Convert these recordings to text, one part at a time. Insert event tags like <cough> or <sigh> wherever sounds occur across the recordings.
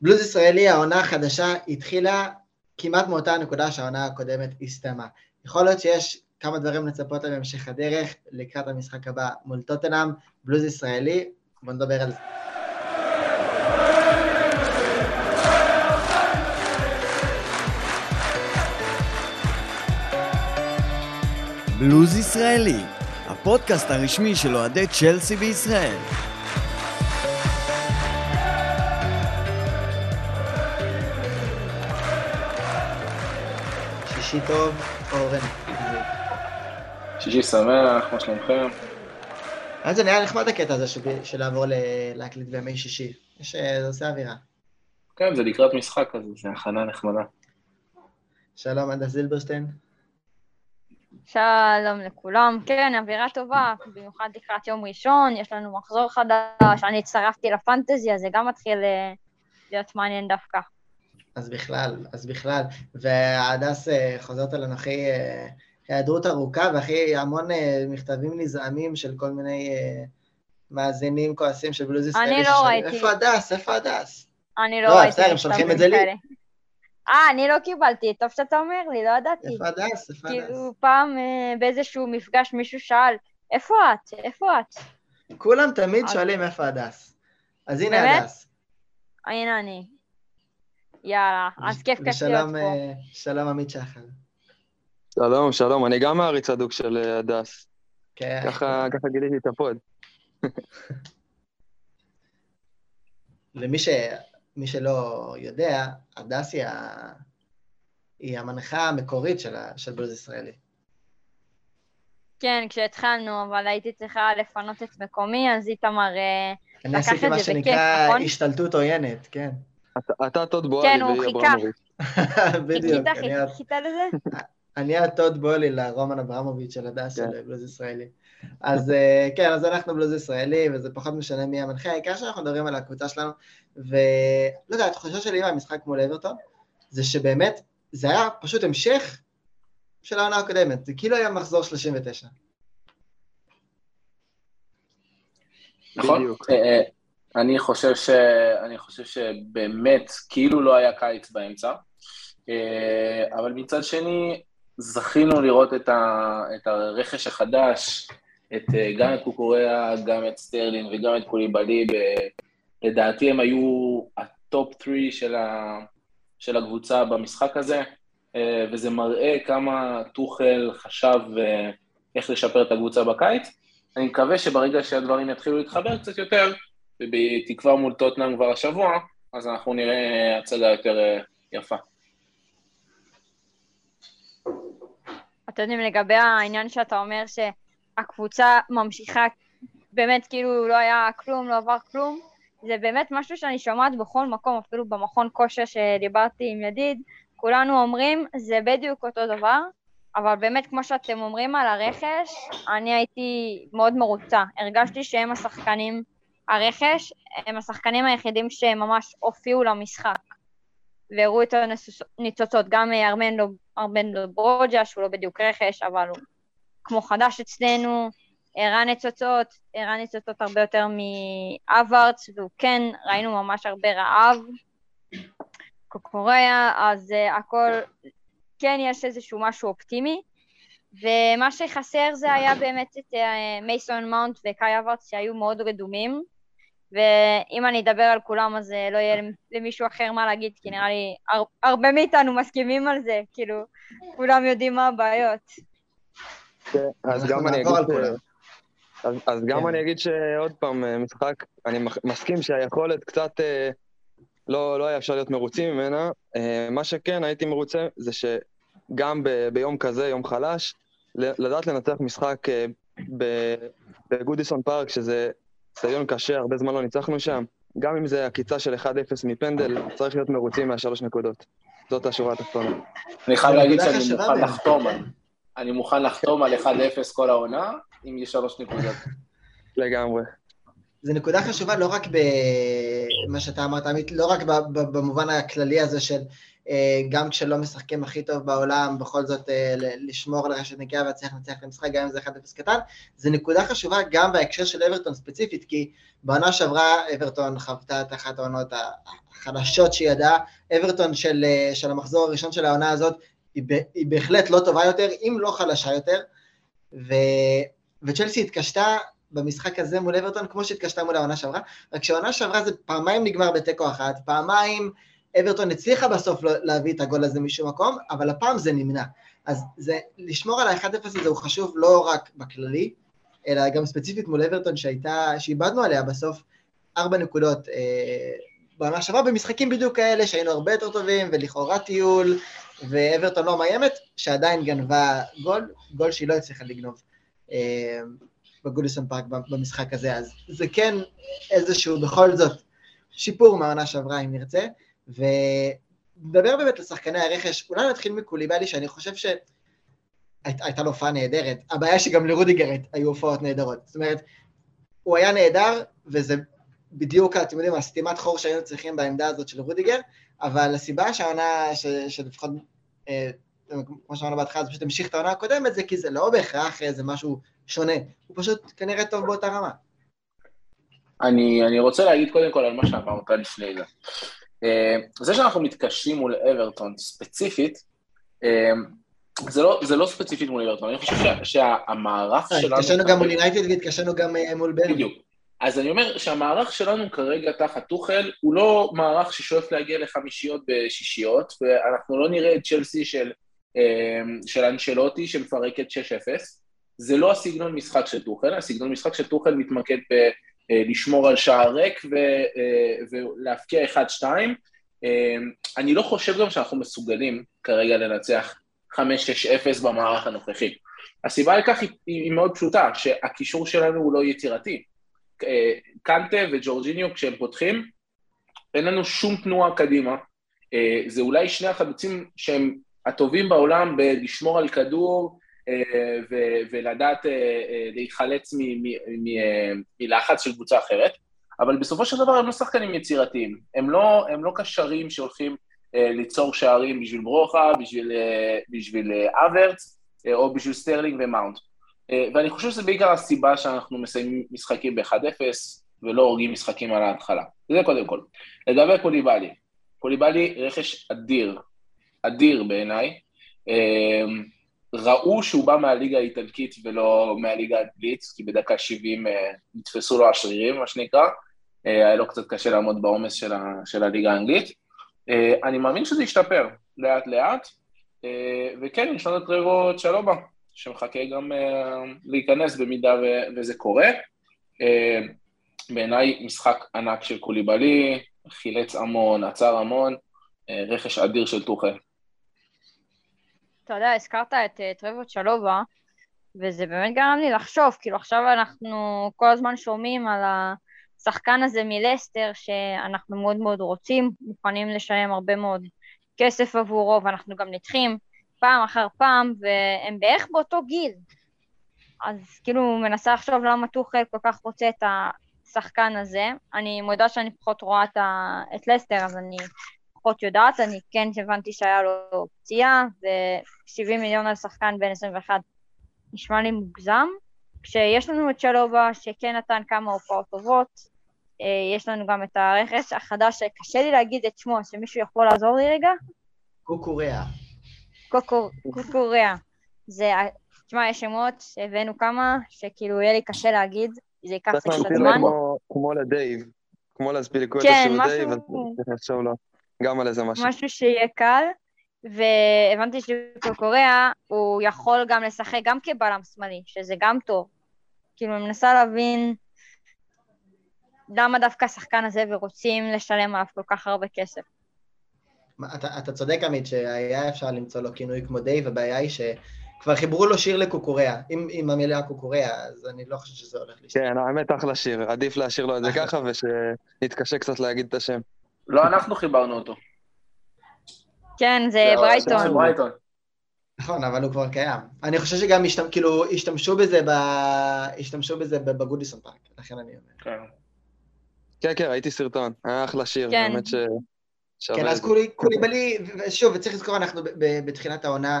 בלוז ישראלי, העונה החדשה התחילה כמעט מאותה הנקודה שהעונה הקודמת הסתיימה. יכול להיות שיש כמה דברים לצפות להם בהמשך הדרך, לקראת המשחק הבא מול טוטנאם, בלוז ישראלי, בואו נדבר על זה. בלוז ישראלי, הפודקאסט הרשמי של אוהדי צ'לסי בישראל. שישי טוב, אורן. שישי שמח, מה שלומכם? אז זה נראה נחמד הקטע הזה של, של לעבור ל- להקליט בימי שישי. יש, אה, זה עושה אווירה. כן, זה לקראת משחק, אז זה הכנה נחמדה. שלום, הדס זילברשטיין. שלום לכולם. כן, אווירה טובה, במיוחד לקראת יום ראשון, יש לנו מחזור חדש, אני הצטרפתי לפנטזי, אז זה גם מתחיל אה, להיות מעניין דווקא. אז בכלל, אז בכלל. והדס אה, חוזרת אלינו אחרי אה, היעדרות ארוכה ואחרי המון אה, מכתבים נזעמים של כל מיני מאזינים כועסים של בלוז ישראלי. אני לא ראיתי. איפה הדס? איפה הדס? אני לא, לא ראיתי... בסדר, הם שולחים את זה לי. אה, אני לא קיבלתי, טוב שאתה אומר לי, לא ידעתי. איפה הדס? איפה הדס? כאילו, פעם באיזשהו מפגש מישהו שאל, איפה את? איפה את? כולם תמיד שואלים איפה הדס. אז הנה? הדס. הנה אני. יאללה, אז כיף כיף להיות פה. אה, שלום עמית שחר. שלום, שלום, אני גם מעריץ הדוק של אה, הדס. כן. ככה ככה גיליתי את ה pod. <laughs> למי ש... מי שלא יודע, הדס היא, ה... היא המנחה המקורית של, ה... של בלוז ישראלי. כן, כשהתחלנו, אבל הייתי צריכה לפנות את מקומי, אז איתמר... אה, אני לקח עשיתי את מה זה בכיף, שנקרא נכון? השתלטות עוינת, כן. אתה- טוד בואלי כן, הוא חיכה. <laughs> בדיוק. חיכית, לזה? אני הטוד בולי לרומן אברמוביץ' של הדס כן. של בלוז ישראלי. אז אה, כן, אז אנחנו בלוז ישראלי, וזה פחות משנה מי המנחה, העיקר שאנחנו מדברים על הקבוצה שלנו, ולא יודע, התחושה שלי מהמשחק מול אברטון, זה שבאמת, זה היה פשוט המשך של העונה הקודמת, זה כאילו היה מחזור 39. נכון? אני חושב ש... אני חושב שבאמת, כאילו לא היה קיץ באמצע, אה, אבל מצד שני, זכינו לראות את, ה... את הרכש החדש, את, אה, גם את קוקוריאה, גם את סטרלינג וגם את קוליבאלי, ב... לדעתי הם היו ה top 3 של, ה... של הקבוצה במשחק הזה, אה, וזה מראה כמה טוחל חשב איך לשפר את הקבוצה בקיץ. אני מקווה שברגע שהדברים יתחילו להתחבר קצת יותר, ובתקווה מול טוטנאם כבר השבוע, אז אנחנו נראה הצגה יותר אה, יפה. אתם יודעים, לגבי העניין שאתה אומר שהקבוצה ממשיכה, באמת כאילו לא היה כלום, לא עבר כלום, זה באמת משהו שאני שומעת בכל מקום, אפילו במכון כושר שדיברתי עם ידיד, כולנו אומרים, זה בדיוק אותו דבר, אבל באמת, כמו שאתם אומרים על הרכש, אני הייתי מאוד מרוצה. הרגשתי שהם השחקנים, הרכש, הם השחקנים היחידים שממש הופיעו למשחק, והראו את הניצוצות. גם אה, ארמנדו, ארמנדו ברוג'ה, שהוא לא בדיוק רכש, אבל הוא כמו חדש אצלנו, הראה ניצוצות, הראה ניצוצות הרבה יותר מאווארץ, והוא כן, ראינו ממש הרבה רעב. קוקוריאה, אז uh, הכל, כן יש איזשהו משהו אופטימי, ומה שחסר זה היה באמת את uh, מייסון מאונט וקאי אברץ שהיו מאוד רדומים, ואם אני אדבר על כולם אז uh, לא יהיה למישהו אחר מה להגיד, כי נראה לי הר, הרבה מאיתנו מסכימים על זה, כאילו, כולם יודעים מה הבעיות. כן, אז גם אני אגיד. אז, אז גם כן. אני אגיד שעוד פעם, אה, משחק, אני מסכים שהיכולת קצת אה, לא, לא היה אפשר להיות מרוצים ממנה. אה, מה שכן הייתי מרוצה זה שגם ב, ביום כזה, יום חלש, לדעת לנצח משחק אה, בגודיסון פארק, שזה סטדיון קשה, הרבה זמן לא ניצחנו שם, גם אם זה עקיצה של 1-0 מפנדל, צריך להיות מרוצים מהשלוש נקודות. זאת השורה התחתונה. אני חייב להגיד שאני מוכן. לחתום על... אני מוכן לחתום על 1-0 כל העונה, אם יש שלוש נקודות. לגמרי. זו נקודה חשובה לא רק במה שאתה אמרת, עמית, לא רק במובן הכללי הזה של גם כשלא משחקים הכי טוב בעולם, בכל זאת אה, לשמור על רשת נקייה ולהצליח לנצח את המשחק, גם אם זה 1-0 קטן. זו נקודה חשובה גם בהקשר של אברטון ספציפית, כי בעונה שעברה אברטון חוותה את אחת העונות החדשות שהיא ידעה. אברטון של, של המחזור הראשון של העונה הזאת היא, היא בהחלט לא טובה יותר, אם לא חלשה יותר. ו, וצ'לסי התקשתה במשחק הזה מול אברטון כמו שהתקשתה מול העונה שעברה, רק שהעונה שעברה זה פעמיים נגמר בתיקו אחת, פעמיים אברטון הצליחה בסוף להביא את הגול הזה משום מקום, אבל הפעם זה נמנע. אז זה, לשמור על ה-1-0 הזה הוא חשוב לא רק בכללי, אלא גם ספציפית מול אברטון שהייתה, שאיבדנו עליה בסוף ארבע נקודות אה, בעונה שעברה במשחקים בדיוק כאלה שהיינו הרבה יותר טובים ולכאורה טיול ואברטון לא מאיימת, שעדיין גנבה גול, גול שהיא לא הצליחה לגנוב. אה, בגוליסון פארק במשחק הזה, אז זה כן איזשהו בכל זאת שיפור מהעונה שעברה אם נרצה, ונדבר באמת לשחקני הרכש, אולי נתחיל מקוליבאלי שאני חושב שהייתה לו הופעה נהדרת, הבעיה שגם לרודיגר היו הופעות נהדרות, זאת אומרת, הוא היה נהדר, וזה בדיוק, אתם יודעים, הסתימת חור שהיינו צריכים בעמדה הזאת של רודיגר, אבל הסיבה שהעונה, שלפחות, אה, כמו שאמרנו בהתחלה, זה פשוט המשיך את העונה הקודמת, זה כי זה לא בהכרח איזה משהו שונה, הוא פשוט כנראה טוב באותה רמה. אני, אני רוצה להגיד קודם כל על מה שאמרת לפני זה. אה, זה שאנחנו מתקשים מול אברטון ספציפית, אה, זה לא, זה לא ספציפית מול אברטון, אני חושב שה, שהמערך שלנו... התקשינו גם מול יונייטד והתקשינו גם אה, מול ברן. בדיוק. אז אני אומר שהמערך שלנו כרגע תחת טוחל הוא לא מערך ששואף להגיע לחמישיות בשישיות, ואנחנו לא נראה את צ'לסי של, של אנשלוטי שמפרקת 6-0. זה לא הסגנון משחק של טוחל, הסגנון משחק של טוחל מתמקד בלשמור על שער ריק אה, ולהפקיע 1-2. אה, אני לא חושב גם שאנחנו מסוגלים כרגע לנצח 5-6-0 במערך הנוכחי. הסיבה לכך היא, היא מאוד פשוטה, שהקישור שלנו הוא לא יצירתי. אה, קנטה וג'ורג'יניו כשהם פותחים, אין לנו שום תנועה קדימה. זה אולי שני החלוצים שהם הטובים בעולם בלשמור על כדור, אה, ולדעת אה, אה, להיחלץ מלחץ של קבוצה אחרת, אבל בסופו של דבר הם לא שחקנים יצירתיים, הם לא, הם לא קשרים שהולכים ליצור שערים בשביל ברויה, בשביל, בשביל האברץ, או בשביל סטרלינג ומאונט. ואני חושב שזה בעיקר הסיבה שאנחנו מסיימים משחקים ב-1-0 ולא הורגים משחקים על ההתחלה. זה קודם כל. לגבי קוליבאלי, קוליבאלי רכש אדיר, אדיר בעיניי. ראינו שהוא בא מהליגה האיטלקית ולא מהליגה האנגלית, כי בדקה 70 אה, נתפסו לו השרירים, מה שנקרא. אה, היה לו קצת קשה לעמוד בעומס של, ה, של הליגה האנגלית. אה, אני מאמין שזה ישתפר לאט-לאט, וכן, יש לנו את טרבו צ'לובה, שמחכה גם להיכנס במידה ו, וזה קורה. בעיניי משחק ענק של קוליבאלי, חילץ המון, עצר המון, רכש אדיר של טוחל. אתה יודע, הזכרת את uh, טרבוט שלובה, וזה באמת גרם לי לחשוב, כאילו עכשיו אנחנו כל הזמן שומעים על השחקן הזה מלסטר, שאנחנו מאוד מאוד רוצים, מוכנים לשלם הרבה מאוד כסף עבורו, ואנחנו גם נדחים פעם אחר פעם, והם בערך באותו גיל. אז כאילו מנסה לחשוב למה טוחל כל כך רוצה את השחקן הזה. אני מודה שאני פחות רואה את, ה... את לסטר, אז אני פחות יודעת, אני כן הבנתי שהיה לו פציעה, ו-70 מיליון על שחקן בין 21 נשמע לי מוגזם. כשיש לנו את שלובה, שכן נתן כמה הופעות טובות, אה, יש לנו גם את הרכש החדש, שקשה לי להגיד את שמו, שמישהו יכול לעזור לי רגע? קוקוריאה. קוקוריאה. זה, תשמע, יש שמות, הבאנו כמה, שכאילו יהיה לי קשה להגיד, זה ייקח קצת זמן. כמו לדייב, כמו לאספיליקואטה השם דייב, אז צריך לחשוב לו. גם על איזה משהו. משהו שיהיה קל, והבנתי שקוקוריאה הוא יכול גם לשחק גם כבלם שמאלי, שזה גם טוב. כאילו, אני מנסה להבין למה דווקא השחקן הזה ורוצים לשלם עליו כל כך הרבה כסף. אתה, אתה צודק, עמית, שהיה אפשר למצוא לו כינוי כמו דייב, הבעיה היא שכבר חיברו לו שיר לקוקוריאה. עם, עם המילה קוקוריאה, אז אני לא חושב שזה הולך להשתנות. כן, האמת, אחלה שיר. עדיף להשאיר לו את זה <laughs> ככה, ושנתקשה קצת להגיד את השם. לא אנחנו חיברנו אותו. כן, זה ברייטון. נכון, אבל הוא כבר קיים. אני חושב שגם השתמש, כאילו, השתמשו בזה, ב... השתמשו בזה בגודיסון פארק, לכן אני אומר. כן. כן, כן, ראיתי סרטון, היה אחלה שיר, כן. האמת ש... כן, אז. קולי- קוליבאלי, ושוב, וצריך לזכור, אנחנו ב- ב- בתחילת העונה,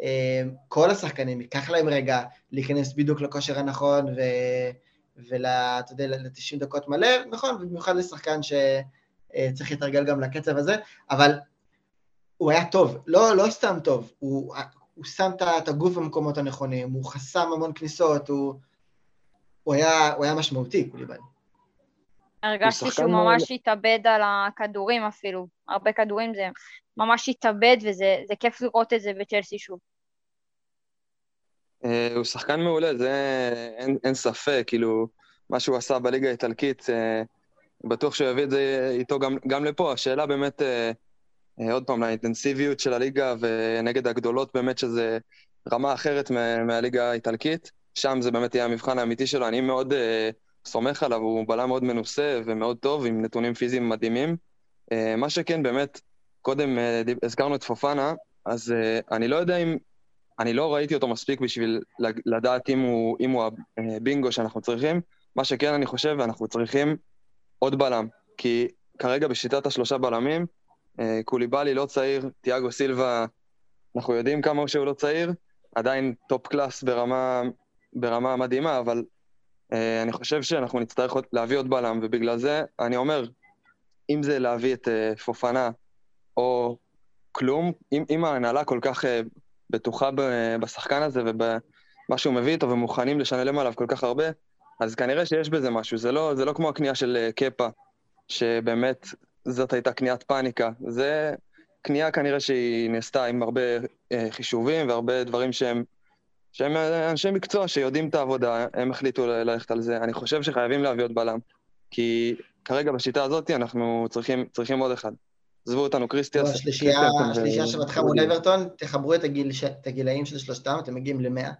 אה, כל השחקנים, ייקח להם רגע להיכנס בדיוק לכושר הנכון, ו... ול... אתה יודע, ל-90 דקות מלא, נכון, במיוחד לשחקן שצריך להתרגל גם לקצב הזה, אבל הוא היה טוב, לא, לא סתם טוב, הוא, הוא שם את הגוף במקומות הנכונים, הוא חסם המון כניסות, הוא, הוא, היה, הוא היה משמעותי, קוליבאלי. הרגשתי שהוא ממש התאבד על הכדורים אפילו. הרבה כדורים זה ממש התאבד, וזה זה כיף לראות את זה בצ'לסי שוב. אה, הוא שחקן מעולה, זה אין, אין ספק, כאילו, מה שהוא עשה בליגה האיטלקית, אה, בטוח שהוא יביא את זה איתו גם, גם לפה. השאלה באמת, אה, אה, עוד פעם, לאינטנסיביות של הליגה ונגד הגדולות, באמת שזה רמה אחרת מה, מהליגה האיטלקית. שם זה באמת יהיה המבחן האמיתי שלו. אני מאוד אה, סומך עליו, הוא בלם מאוד מנוסה ומאוד טוב, עם נתונים פיזיים מדהימים. אה, מה שכן, באמת, קודם אה, הזכרנו את פופנה, אז אה, אני לא יודע אם אני לא ראיתי אותו מספיק בשביל לדעת אם הוא, אם הוא הבינגו שאנחנו צריכים. מה שכן, אני חושב, אנחנו צריכים עוד בלם. כי כרגע בשיטת השלושה בלמים, אה, קוליבאלי לא צעיר, תיאגו סילבה, אנחנו יודעים כמה שהוא לא צעיר, עדיין top class ברמה, ברמה מדהימה, אבל אה, אני חושב שאנחנו נצטרך להביא עוד בלם, ובגלל זה אני אומר, אם זה להביא את אה, פופאנה או כלום, אם, אם ההנהלה כל כך בטוחה בשחקן הזה ובמה שהוא מביא איתו ומוכנים לשלם עליו כל כך הרבה, אז כנראה שיש בזה משהו. זה לא, זה לא כמו הקנייה של אה, קפה, שבאמת זאת הייתה קניית פאניקה. זה קנייה כנראה שהיא נעשתה עם הרבה אה, חישובים והרבה דברים שהם, שהם אה, אנשי מקצוע שיודעים את העבודה, הם החליטו ללכת על זה. אני חושב שחייבים להביא עוד בלם, כי כרגע בשיטה הזאת אנחנו צריכים, צריכים עוד אחד. עזבו אותנו, קריסטיאס. השלישייה קריסטיאנסן ו- השלישייה שפתחה מול אברטון, תחברו את הגיל את הגילאים של שלושתם, אתם מגיעים למאה.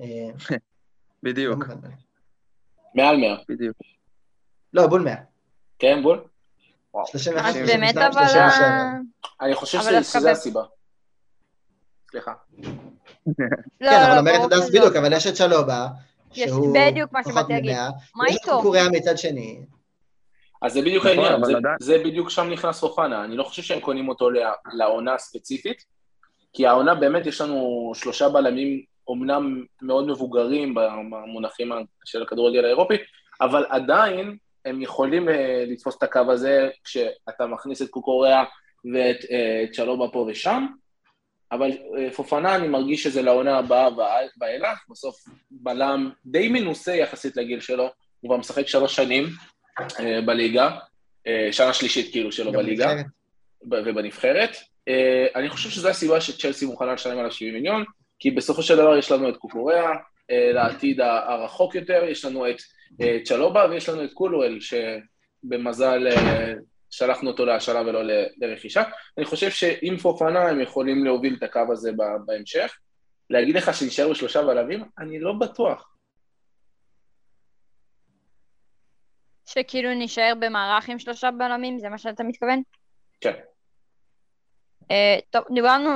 אה, <laughs> לא בדיוק, מאליו. מעל 100. בדיוק. לא, בול מאה. כן, בול? וואו. 31, אז 32, באמת, 32, אבל... 37. ה- אני חושב שזה- הסיבה. סליחה. לא, כן, אבל לא, אומרת הדס בדיוק, אבל יש את שלובה, יש- שהוא בדיוק מה פחות שבאתי להגיד. ממאה. יש? את קוריאה מצד שני. אז זה בדיוק נכון, העניין, אבל זה, בדיוק שם נכנס פופנה, אני לא חושב שהם קונים אותו לעונה הספציפית, כי העונה באמת יש לנו שלושה בלמים אומנם מאוד מבוגרים במונחים של הכדורגל האירופי, אבל עדיין הם יכולים אה, לתפוס את הקו הזה כשאתה מכניס את קוקוריאה ואת אה, את שלובה פה ושם, אבל אה, פופנה אני מרגיש שזה לעונה הבאה ואילך, בסוף בלם די מנוסה יחסית לגיל שלו, הוא כבר משחק שלוש שנים, אה, בליגה, אה, שנה שלישית כאילו שלו בליגה. ובנבחרת. אה, אני חושב שזו הסיבה שצ'לסי מוכנה לשלם עליו 70 מיליון, כי בסופו של דבר יש לנו את קוקוריאה, אה, לעתיד הרחוק יותר, יש לנו את אה, צ'לובה ויש לנו את קולואל, שבמזל אה, שלחנו אותו להשאלה ולא לרכישה. אני חושב שעם פופנה הם יכולים להוביל את הקו הזה בהמשך. להגיד לך שנשארו שלושה בלמים? אני לא בטוח. שכאילו נישאר במערך עם שלושה בלמים, זה מה שאתה מתכוון? כן. אה, טוב, דיברנו,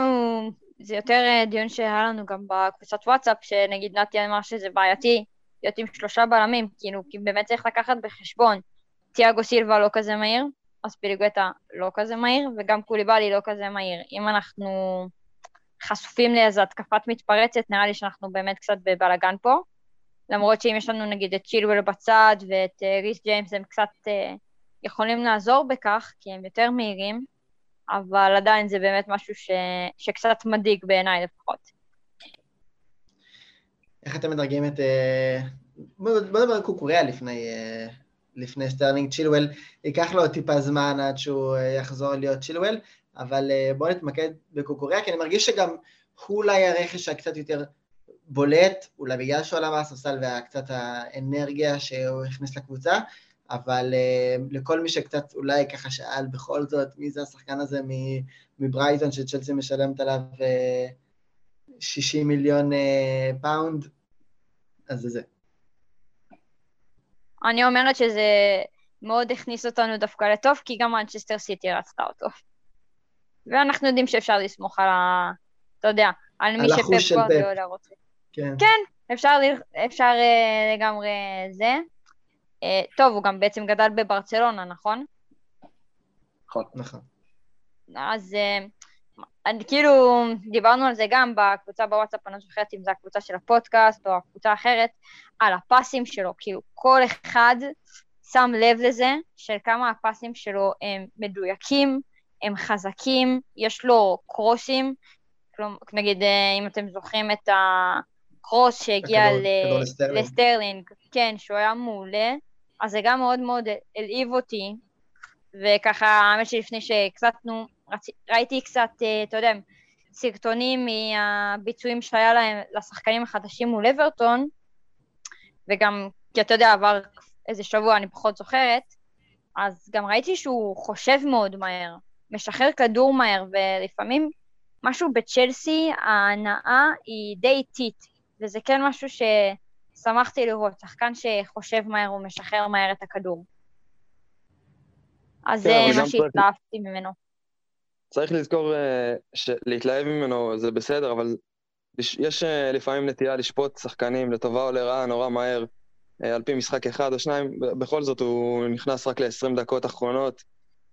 זה יותר אה, דיון שהיה לנו גם בקבוצת וואטסאפ, שנגיד נתי אמר שזה בעייתי להיות עם שלושה בלמים, כאילו, כי באמת צריך לקחת בחשבון, תיאגו סילבה לא כזה מהיר, אז פיליגטה לא כזה מהיר, וגם קוליבאלי לא כזה מהיר. אם אנחנו חשופים לאיזו התקפת מתפרצת, נראה לי שאנחנו באמת קצת בבלאגן פה. למרות שאם יש לנו נגיד את צ'ילואל בצד ואת אה, ריס ג'יימס, הם קצת אה, יכולים לעזור בכך, כי הם יותר מהירים, אבל עדיין זה באמת משהו ש... שקצת מדאיג בעיניי לפחות. איך אתם מדרגים את... אה, בוא נדבר על קוקוריאה לפני, אה, לפני סטרלינג צ'ילואל. ייקח לו טיפה זמן עד שהוא אה, יחזור להיות צ'ילואל, אבל בואו נתמקד בקוקוריאה, כי אני מרגיש שגם הוא אולי הרכש הקצת יותר בולט, אולי בגלל שהוא עלה מהספסל וקצת האנרגיה שהוא הכניס לקבוצה, אבל אה, לכל מי שקצת אולי ככה שאל בכל זאת, מי זה השחקן הזה מברייטון שצ'לסי משלמת עליו אה, 60 מיליון אה, פאונד, אז זה זה. אני אומרת שזה מאוד הכניס אותנו דווקא לטוב, כי גם מנצ'סטר סיטי רצתה אותו. ואנחנו יודעים שאפשר לסמוך על ה... אתה יודע, על מי שפפ פפ. גוארדיולה רוצה. כן. אפשר, ל- אפשר אה, לגמרי זה. אה, טוב, הוא גם בעצם גדל בברצלונה, נכון? נכון. אז אה, כאילו, דיברנו על זה גם בקבוצה בוואטסאפ, אני לא זוכרת אם זו הקבוצה של הפודקאסט או הקבוצה האחרת, על הפסים שלו, כאילו כל אחד שם לב לזה של כמה הפסים שלו הם מדויקים, הם חזקים, יש לו קרוסים, כלומר, נגיד אה, אם אתם זוכרים את הקרוס שהגיע הכדור, ל- לסטרלינג. לסטרלינג, כן, שהוא היה מעולה, אז זה גם מאוד מאוד הלהיב אותי, וככה, האמת שלפני שהקלטנו, רצ... ראיתי קצת, אה, אתה יודע, סרטונים מהביצועים שהיה להם, לשחקנים החדשים מול אברטון, וגם, כי אתה יודע, עבר איזה שבוע, אני פחות זוכרת, אז גם ראיתי שהוא חושב מאוד מהר, משחרר כדור מהר, ולפעמים משהו בצ'לסי, ההנאה היא די איטית, וזה כן משהו ששמחתי לראות, שחקן שחושב מהר ומשחרר מהר את הכדור. אז כן, זה אבל מה גם צריך- שהתלהבתי ממנו. צריך לזכור אה, שלהתלהב ממנו זה בסדר, אבל יש אה, לפעמים נטייה לשפוט שחקנים לטובה או לרעה נורא מהר, אה, על פי משחק אחד או שניים. בכל זאת הוא נכנס רק ל-20 דקות אחרונות,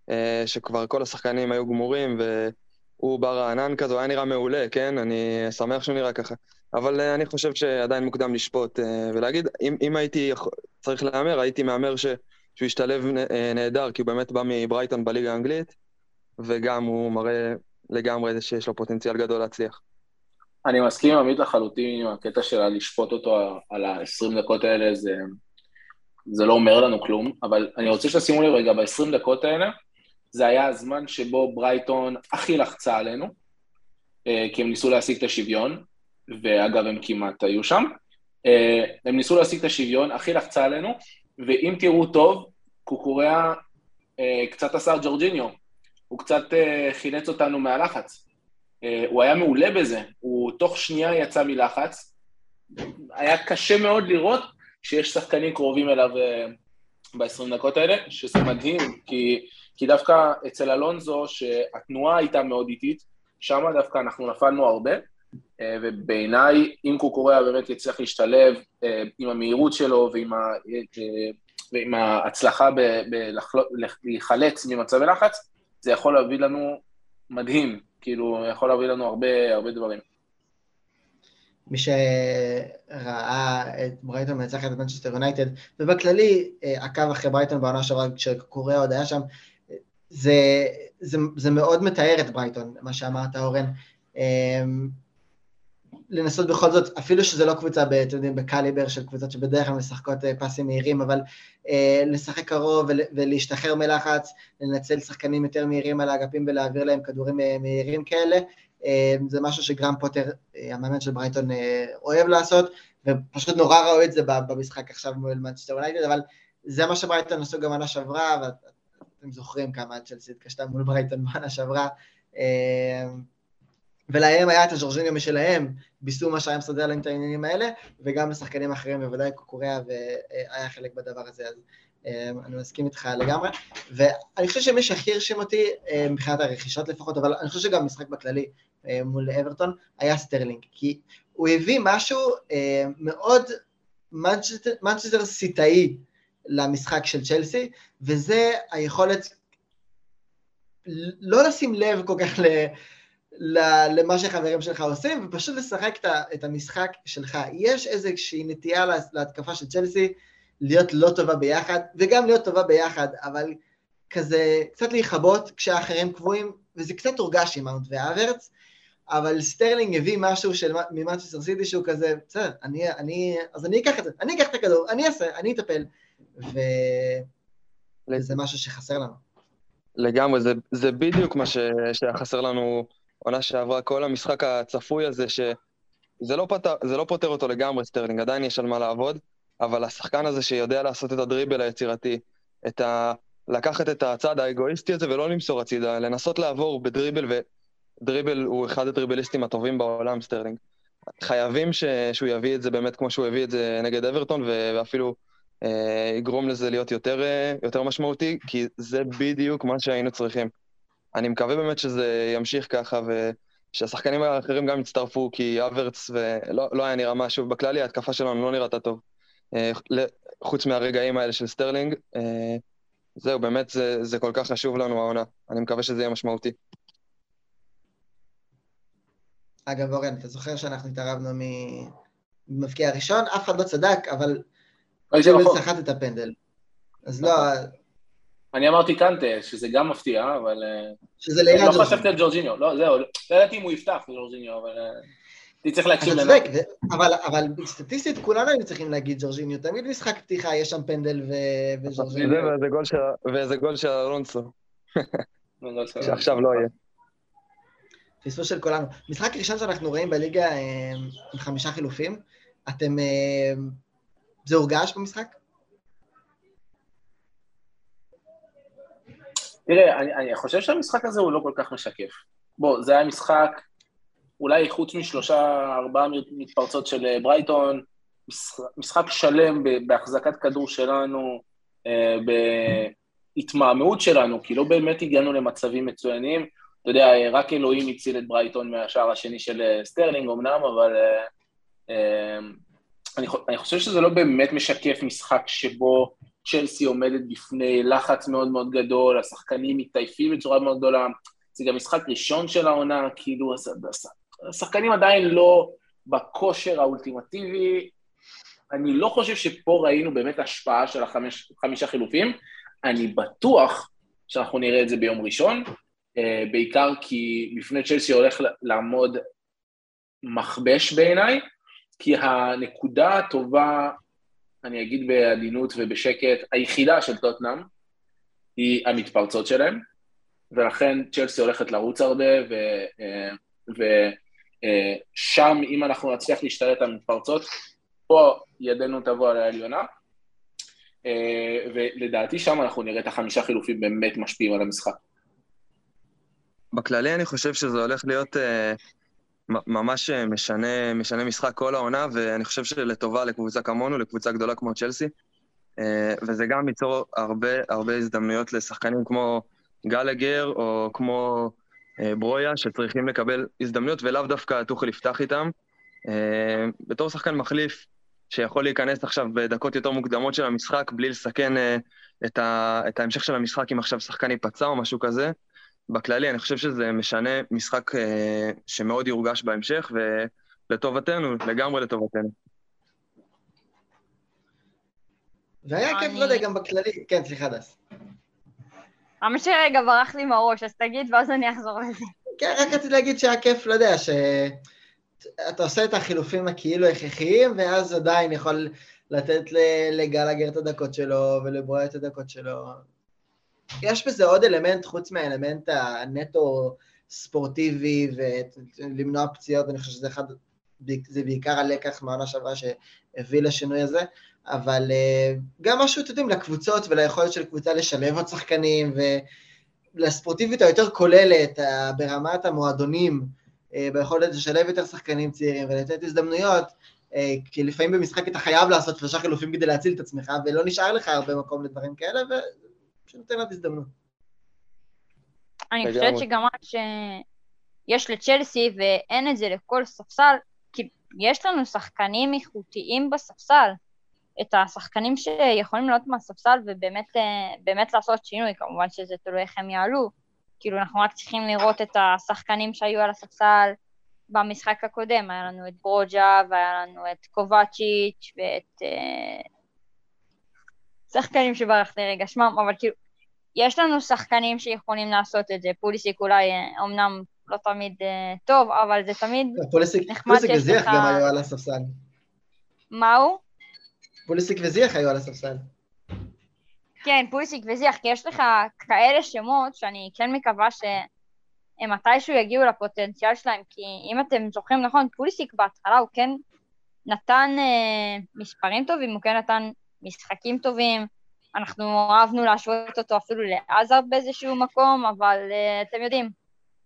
אה, שכבר כל השחקנים היו גמורים, והוא בא רענן כזה, הוא היה נראה מעולה, כן? אני שמח שהוא נראה ככה. אבל אה, אני חושב שעדיין מוקדם לשפוט אה, ולהגיד, אם, אם הייתי צריך להמר, הייתי מהמר ש, שהוא ישתלב נ- אה, נהדר, כי הוא באמת בא מברייטון בליגה האנגלית. וגם הוא מראה לגמרי שיש לו פוטנציאל גדול להצליח. אני מסכים עם עמית לחלוטין עם הקטע של לשפוט אותו על ה-20 דקות האלה, זה, זה לא אומר לנו כלום, אבל אני רוצה שתשימו לב רגע, ב-20 דקות האלה, זה היה הזמן שבו ברייטון הכי לחצה עלינו, כי הם ניסו להשיג את השוויון, ואגב, הם כמעט היו שם. אה, הם ניסו להשיג את השוויון, הכי לחצה עלינו, ואם תראו טוב, קוקוריאה אה, קצת עשה ג'ורג'יניו, הוא קצת אה, חילץ אותנו מהלחץ. הוא היה מעולה בזה, הוא תוך שנייה יצא מלחץ. היה קשה מאוד לראות שיש שחקנים קרובים אליו אה, ב-20 דקות האלה, שזה מדהים, כי, כי דווקא אצל אלונזו, שהתנועה הייתה מאוד איטית, שם דווקא אנחנו נפלנו הרבה, ובעיניי, אם קוקוריאה באמת יצליח להשתלב אה, עם המהירות שלו ועם, ה, אה, ועם ההצלחה ב- בלחלו- להיחלץ ממצבי לחץ, זה יכול להביא לנו מדהים, כאילו, יכול להביא לנו הרבה, הרבה דברים. מי שראה את ברייטון מנצחת את מנצ'סטר יונייטד, ובכללי אה, עקב אחרי ברייטון בעונה שעברה כשקוקוריאה עוד היה שם, זה, זה, זה מאוד מתאר את ברייטון, מה שאמרת אורן. לנסות בכל זאת, אפילו שזה לא קבוצה, ב- אתם יודעים, בקליבר של קבוצות שבדרך כלל משחקות אה, פאסים מהירים, אבל אה, לשחק קרוב ול, ולהשתחרר מלחץ, לנצל שחקנים יותר מהירים על האגפים ולהעביר להם כדורים אה, מהירים כאלה, אה, זה משהו שגרהאם פוטר, אה, המאמן של ברייטון, אה, אוהב לעשות, ופשוט נורא ראו את זה במשחק עכשיו מול מנצ'סטר יונייטד, אבל זה מה שברייטון עשו גם עונה שעברה, ואתם זוכרים כמה צ'לסי התקשתה מול ברייטון בעונה שעברה. אה, ולהם היה את הז'ורג'יניו משלהם, ביסומה שהיה מסדר להם את העניינים האלה, וגם לשחקנים אחרים, בוודאי קוקוריאה, והיה חלק בדבר הזה, אז אה, אני מסכים איתך לגמרי. ואני חושב שמי שהכי הרשים אותי, אה, מבחינת הרכישות לפחות, אבל אני חושב שגם משחק בכללי אה, מול אברטון, היה סטרלינג, כי הוא הביא משהו מאוד מנצ'סטר סיטאי למשחק של צ'לסי, וזה היכולת לא לשים לב כל כך ל... למה שחברים שלך עושים, ופשוט לשחק את המשחק שלך. יש איזושהי נטייה לה- להתקפה של צ'לסי להיות לא טובה ביחד, וגם להיות טובה ביחד, אבל כזה קצת להיכבות כשהאחרים כבויים, וזה קצת הורגש עם מאונט והאברץ, אבל סטרלינג הביא משהו של ממנצ'סטר סיטי שהוא כזה, בסדר, אני, אני, אז אני אקח את זה, אני אקח את הכדור, אני אעשה, אני אטפל, ו... וזה משהו שחסר לנו. לגמרי, זה, זה בדיוק מה ש, שהיה חסר לנו עונה שעברה, כל המשחק הצפוי הזה, שזה לא, זה לא פותר אותו לגמרי, סטרלינג, עדיין יש על מה לעבוד, אבל השחקן הזה שיודע לעשות את הדריבל היצירתי, את ה... לקחת את הצד האגואיסטי הזה ולא למסור הצידה, לנסות לעבור בדריבל, ודריבל הוא אחד הדריבליסטים הטובים בעולם, סטרלינג. חייבים ש... שהוא יביא את זה באמת כמו שהוא הביא את זה נגד אברטון, ו... ואפילו אה, יגרום לזה להיות יותר, אה, יותר משמעותי, כי זה בדיוק מה שהיינו צריכים. אני מקווה באמת שזה ימשיך ככה, ושהשחקנים האחרים גם יצטרפו, כי האברץ ולא, לא היה נראה משהו, בכללי ההתקפה שלנו לא נראתה טוב. אה, חוץ מהרגעים האלה של סטרלינג. אה, זהו, באמת זה, זה כל כך חשוב לנו העונה. אני מקווה שזה יהיה משמעותי. אגב, אורן, אתה זוכר שאנחנו התערבנו ממפקיע הראשון? אף אחד לא צדק, אבל אני ג'בל סחט את הפנדל. אז לא, אני אמרתי קנטה, שזה גם מפתיע, אבל... אה, שזה ליד לא ג'ורג'יניו. חשבתי על ג'ורג'יניו, לא, זהו, לא לא ידעתי אם הוא יפתח ג'ורג'יניו, אבל... אה, הייתי צריך להקשיב אתה לנאם. צודק, ו- אבל, אבל סטטיסטית כולנו היינו צריכים להגיד ג'ורג'יניו, תמיד משחק פתיחה, יש שם פנדל ו- וג'ורג'יניו. וזה, גול של- ואיזה גול של אלונסו, <laughs> לא. שעכשיו לא יהיה. פספוס של כולנו. משחק ראשון שאנחנו רואים בליגה אה, עם חמישה חילופים, אתם... זה הורגש במשחק? תראה, אני, אני חושב שהמשחק הזה הוא לא כל כך משקף. בוא, זה היה משחק, אולי חוץ משלושה, ארבעה מתפרצות של אה, ברייטון, משחק, שלם בהחזקת כדור שלנו, אה, בהתמהמהות שלנו, כי לא באמת הגענו למצבים מצוינים. אתה יודע, אה, רק אלוהים הציל את ברייטון מהשער השני של סטרלינג אמנם, אבל אני, אני חושב שזה לא באמת משקף משחק שבו צ'לסי עומדת בפני לחץ מאוד מאוד גדול, השחקנים מתעייפים בצורה מאוד גדולה, זה גם משחק ראשון של העונה, כאילו הש- הש- השחקנים עדיין לא בכושר האולטימטיבי. אני לא חושב שפה ראינו באמת השפעה של החמש, חמישה חילופים, אני בטוח שאנחנו נראה את זה ביום ראשון, אה, בעיקר כי בפני צ'לסי הולך לעמוד מכבש בעיניי, כי הנקודה הטובה אני אגיד בעדינות ובשקט, היחידה של טוטנאם היא המתפרצות שלהם, ולכן צ'לסי הולכת לרוץ הרבה, ושם אם אנחנו נצליח להשתלט על המתפרצות, פה ידנו תבוא על העליונה, אה, ולדעתי שם אנחנו נראה את החמישה חילופים באמת משפיעים על המשחק. בכללי אני חושב שזה הולך להיות אה, מ- ממש אה, משנה, משנה משחק כל העונה, ואני חושב שלטובה לקבוצה כמונו, לקבוצה גדולה כמו צ'לסי, אה, וזה גם ייצור הרבה הרבה הזדמנויות לשחקנים כמו גלגר או כמו אה, ברויה, שצריכים לקבל הזדמנויות ולאו דווקא טוחל יפתח איתם. בתור שחקן מחליף, שיכול להיכנס עכשיו בדקות יותר מוקדמות של המשחק, בלי לסכן את ההמשך של המשחק אם עכשיו שחקן ייפצע או משהו כזה, בכללי, אני חושב שזה משנה משחק אה, שמאוד יורגש בהמשך, ולטובתנו, לגמרי לטובתנו. והיה כיף, אני- לא יודע, גם בכללי, כן, סליחה, דס. האמת שרגע ברח לי מהראש, אז תגיד ואז אני אחזור לזה. כן, רק רציתי להגיד שהיה כיף, לא יודע, שאתה עושה את החילופים הכאילו הכרחיים, ואז עדיין יכול לתת לגלגר את הדקות שלו, ולברויה את הדקות שלו. יש בזה עוד אלמנט, חוץ מהאלמנט הנטו ספורטיבי, ולמנוע פציעות, אני חושב שזה אחד, זה בעיקר הלקח מהעונה שעברה שהביא לשינוי הזה, אבל אה, גם משהו, אתם יודעים, לקבוצות וליכולת של קבוצה לשלב עוד שחקנים, ולספורטיביות היותר כוללת, ה- ברמת המועדונים, אה, ביכולת לשלב יותר שחקנים צעירים ולתת הזדמנויות, אה, כי לפעמים במשחק אתה חייב לעשות שלושה חילופים כדי להציל את עצמך, ולא נשאר לך הרבה מקום לדברים כאלה, ושנותן עוד הזדמנות. אני. חושבת שגם רק שיש לצ'לסי ואין את זה לכל ספסל, כי יש לנו שחקנים איכותיים בספסל. את השחקנים שיכולים לעלות מהספסל ובאמת אה, באמת לעשות שינוי, כמובן שזה תלוי איך הם יעלו. כאילו, אנחנו רק צריכים לראות את השחקנים שהיו על הספסל במשחק הקודם. היה לנו את ברוג'ה, והיה לנו את קובצ'יץ', ואת... אה, שחקנים שברח לי רגע שמם, אבל כאילו, יש לנו שחקנים שיכולים לעשות את זה. פוליסיק אולי אה, אומנם לא תמיד אה, טוב, אבל זה תמיד... פוליסיק נחמד פוליסיק שיש לך- גם היו על הספסל. מה הוא? פוליסיק וזיח היו על הספסל. כן, פוליסיק וזיח, כי יש לך כאלה שמות שאני כן מקווה שהם מתישהו יגיעו לפוטנציאל שלהם, כי אם אתם זוכרים נכון, פוליסיק בהתחלה הוא כן נתן אה, מספרים טובים, הוא כן נתן משחקים טובים, אנחנו אהבנו להשוות אותו אפילו לעזר באיזשהו מקום, אבל אה, אתם יודעים,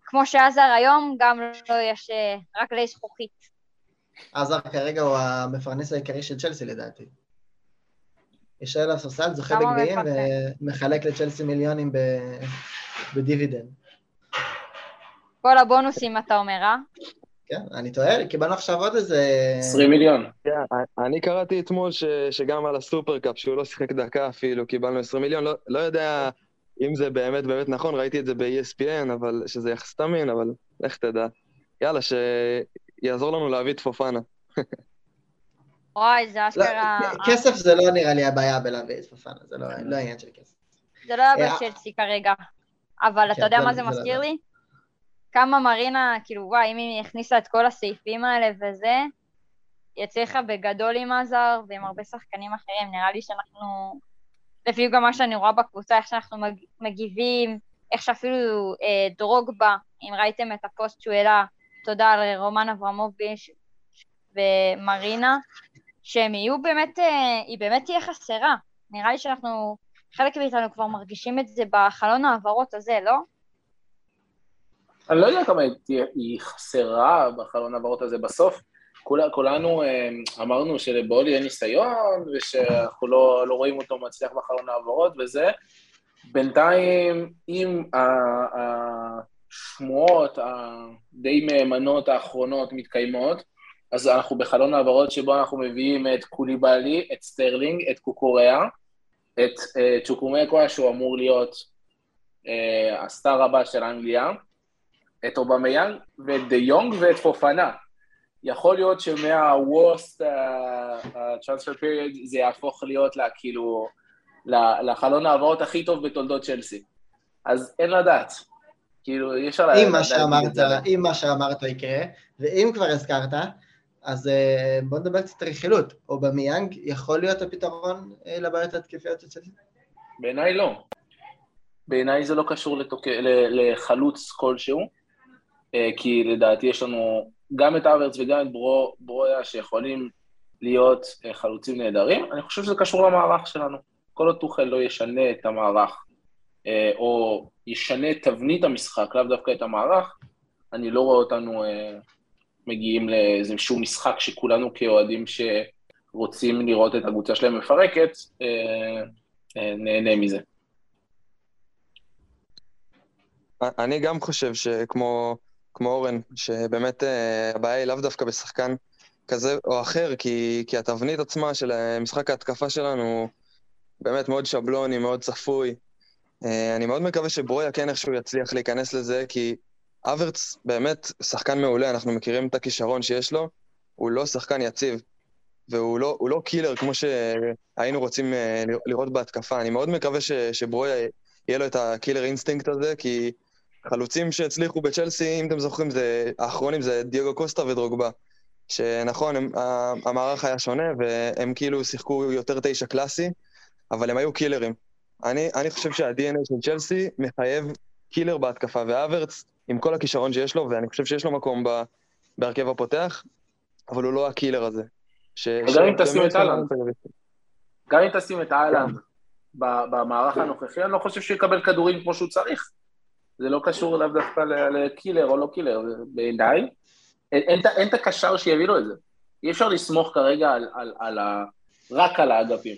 כמו שעזר היום, גם לא יש אה, רק לי זכוכית. עזר כרגע הוא המפרנס העיקרי של צ'לסי לדעתי. יושב על הספסל, זוכה בגביעים? ומחלק לצ'לסי מיליונים ב- בדיבידנד. כל הבונוסים, אתה אומר, אה? כן, אני טועה, קיבלנו עכשיו עוד איזה... 20 מיליון. כן, אני קראתי אתמול ש, שגם על הסופרקאפ, שהוא לא שיחק דקה אפילו, קיבלנו 20 מיליון, לא, לא יודע אם זה באמת באמת נכון, ראיתי את זה ב-ESPN, אבל שזה יחס תמין, אבל לך תדע. יאללה, שיעזור לנו להביא את פופנה. <laughs> וואי, זה לא, אשכרה... כסף זה לא נראה לי הבעיה בלהביא את פפנה, זה לא לא העניין של כסף. זה לא היה אה, בצ'לסי כרגע. אבל כן, אתה יודע זה- מה זה זה לא מזכיר. לי? כמה מרינה, כאילו, וואי, אם היא הכניסה את כל הסעיפים האלה וזה, היא הצליחה בגדול עם עזר ועם הרבה שחקנים אחרים. נראה לי שאנחנו, לפי גם מה שאני רואה בקבוצה, איך שאנחנו מג- מגיבים, איך שאפילו אה, דרוגבה, אם ראיתם את הפוסט שהוא העלה, תודה לרומן אברמוביץ' ומרינה, שהם יהיו באמת, אה, היא באמת תהיה חסרה. נראה לי שאנחנו, חלק מאיתנו כבר מרגישים את זה בחלון ההעברות הזה, לא? אני לא יודע כמה היא חסרה בחלון העברות הזה בסוף. כול- כולנו אה, אמרנו שלבולי אין ניסיון, ושאנחנו לא, לא רואים אותו מצליח בחלון העברות וזה. בינתיים, אם השמועות הדי מהימנות האחרונות מתקיימות, אז אנחנו בחלון העברות שבו אנחנו מביאים את קוליבאלי, את סטרלינג, את קוקוריאה, את אה, צ'וקוומקה, שהוא אמור להיות אה, ה star הבא של אנגליה, את אובמיאנג ואת דה יונג ואת פופאנה. יכול להיות אה, transfer period זה יהפוך להיות לה, כאילו, לחלון העברות הכי טוב בתולדות צ'לסי. אז אין לדעת. כאילו, אי אפשר אם לדעת מה את שאמרת. אם מה שאמרת יקרה, ואם כבר הזכרת, אז אה, בוא נדבר קצת רכילות. אובמיאנג יכול להיות הפתרון אה, לבעיות ההתקפיות של צ'לסי? בעיניי לא. בעיניי זה לא קשור לתוק... לחלוץ כלשהו, כי לדעתי יש לנו גם את אברץ וגם את ברו... ברויה שיכולים להיות אה, חלוצים נהדרים. אני חושב שזה קשור למערך שלנו. כל עוד טוחל לא ישנה את המערך, אה, או ישנה את תבנית המשחק, לאו דווקא את המערך, אני לא רואה אותנו אה, מגיעים לאיזשהו משחק שכולנו כאוהדים שרוצים לראות את הקבוצה שלהם מפרקת, אה, אה, נהנה מזה. אני גם חושב שכמו כמו אורן, שבאמת אה, הבעיה היא לאו דווקא בשחקן כזה או אחר, כי, כי התבנית עצמה של אה, משחק ההתקפה שלנו באמת מאוד שבלוני, מאוד צפוי. אה, אני מאוד מקווה שברויה כן איכשהו יצליח להיכנס לזה, כי אברץ באמת שחקן מעולה, אנחנו מכירים את הכישרון שיש לו, הוא לא שחקן יציב, והוא לא, לא קילר כמו שהיינו רוצים לראות בהתקפה. אני מאוד מקווה ש, שברויה יהיה לו את ה killer instinct הזה, כי חלוצים שהצליחו בצ'לסי, אם אתם זוכרים, זה, האחרונים זה דייגו קוסטה ודרוגבה. שנכון, הם, המערך היה שונה, והם כאילו שיחקו יותר תשע קלאסי, אבל הם היו קילרים. אני, אני חושב שה-DNA של צ'לסי מחייב קילר בהתקפה, והאברץ, עם כל הכישרון שיש לו, ואני חושב שיש לו מקום ב, בהרכב הפותח, אבל הוא לא הקילר הזה. ש, גם אם תשים את. באמת- גם אם תשים את אהלנד ב- במערך הנוכחי, אני לא חושב שהוא יקבל כדורים כמו שהוא צריך. זה לא קשור לאו דווקא לקילר או לא קילר, בעיניי. אין- את הקשר שיביא לו את זה. אי אפשר לסמוך כרגע על, על, על ה, רק על האגפים.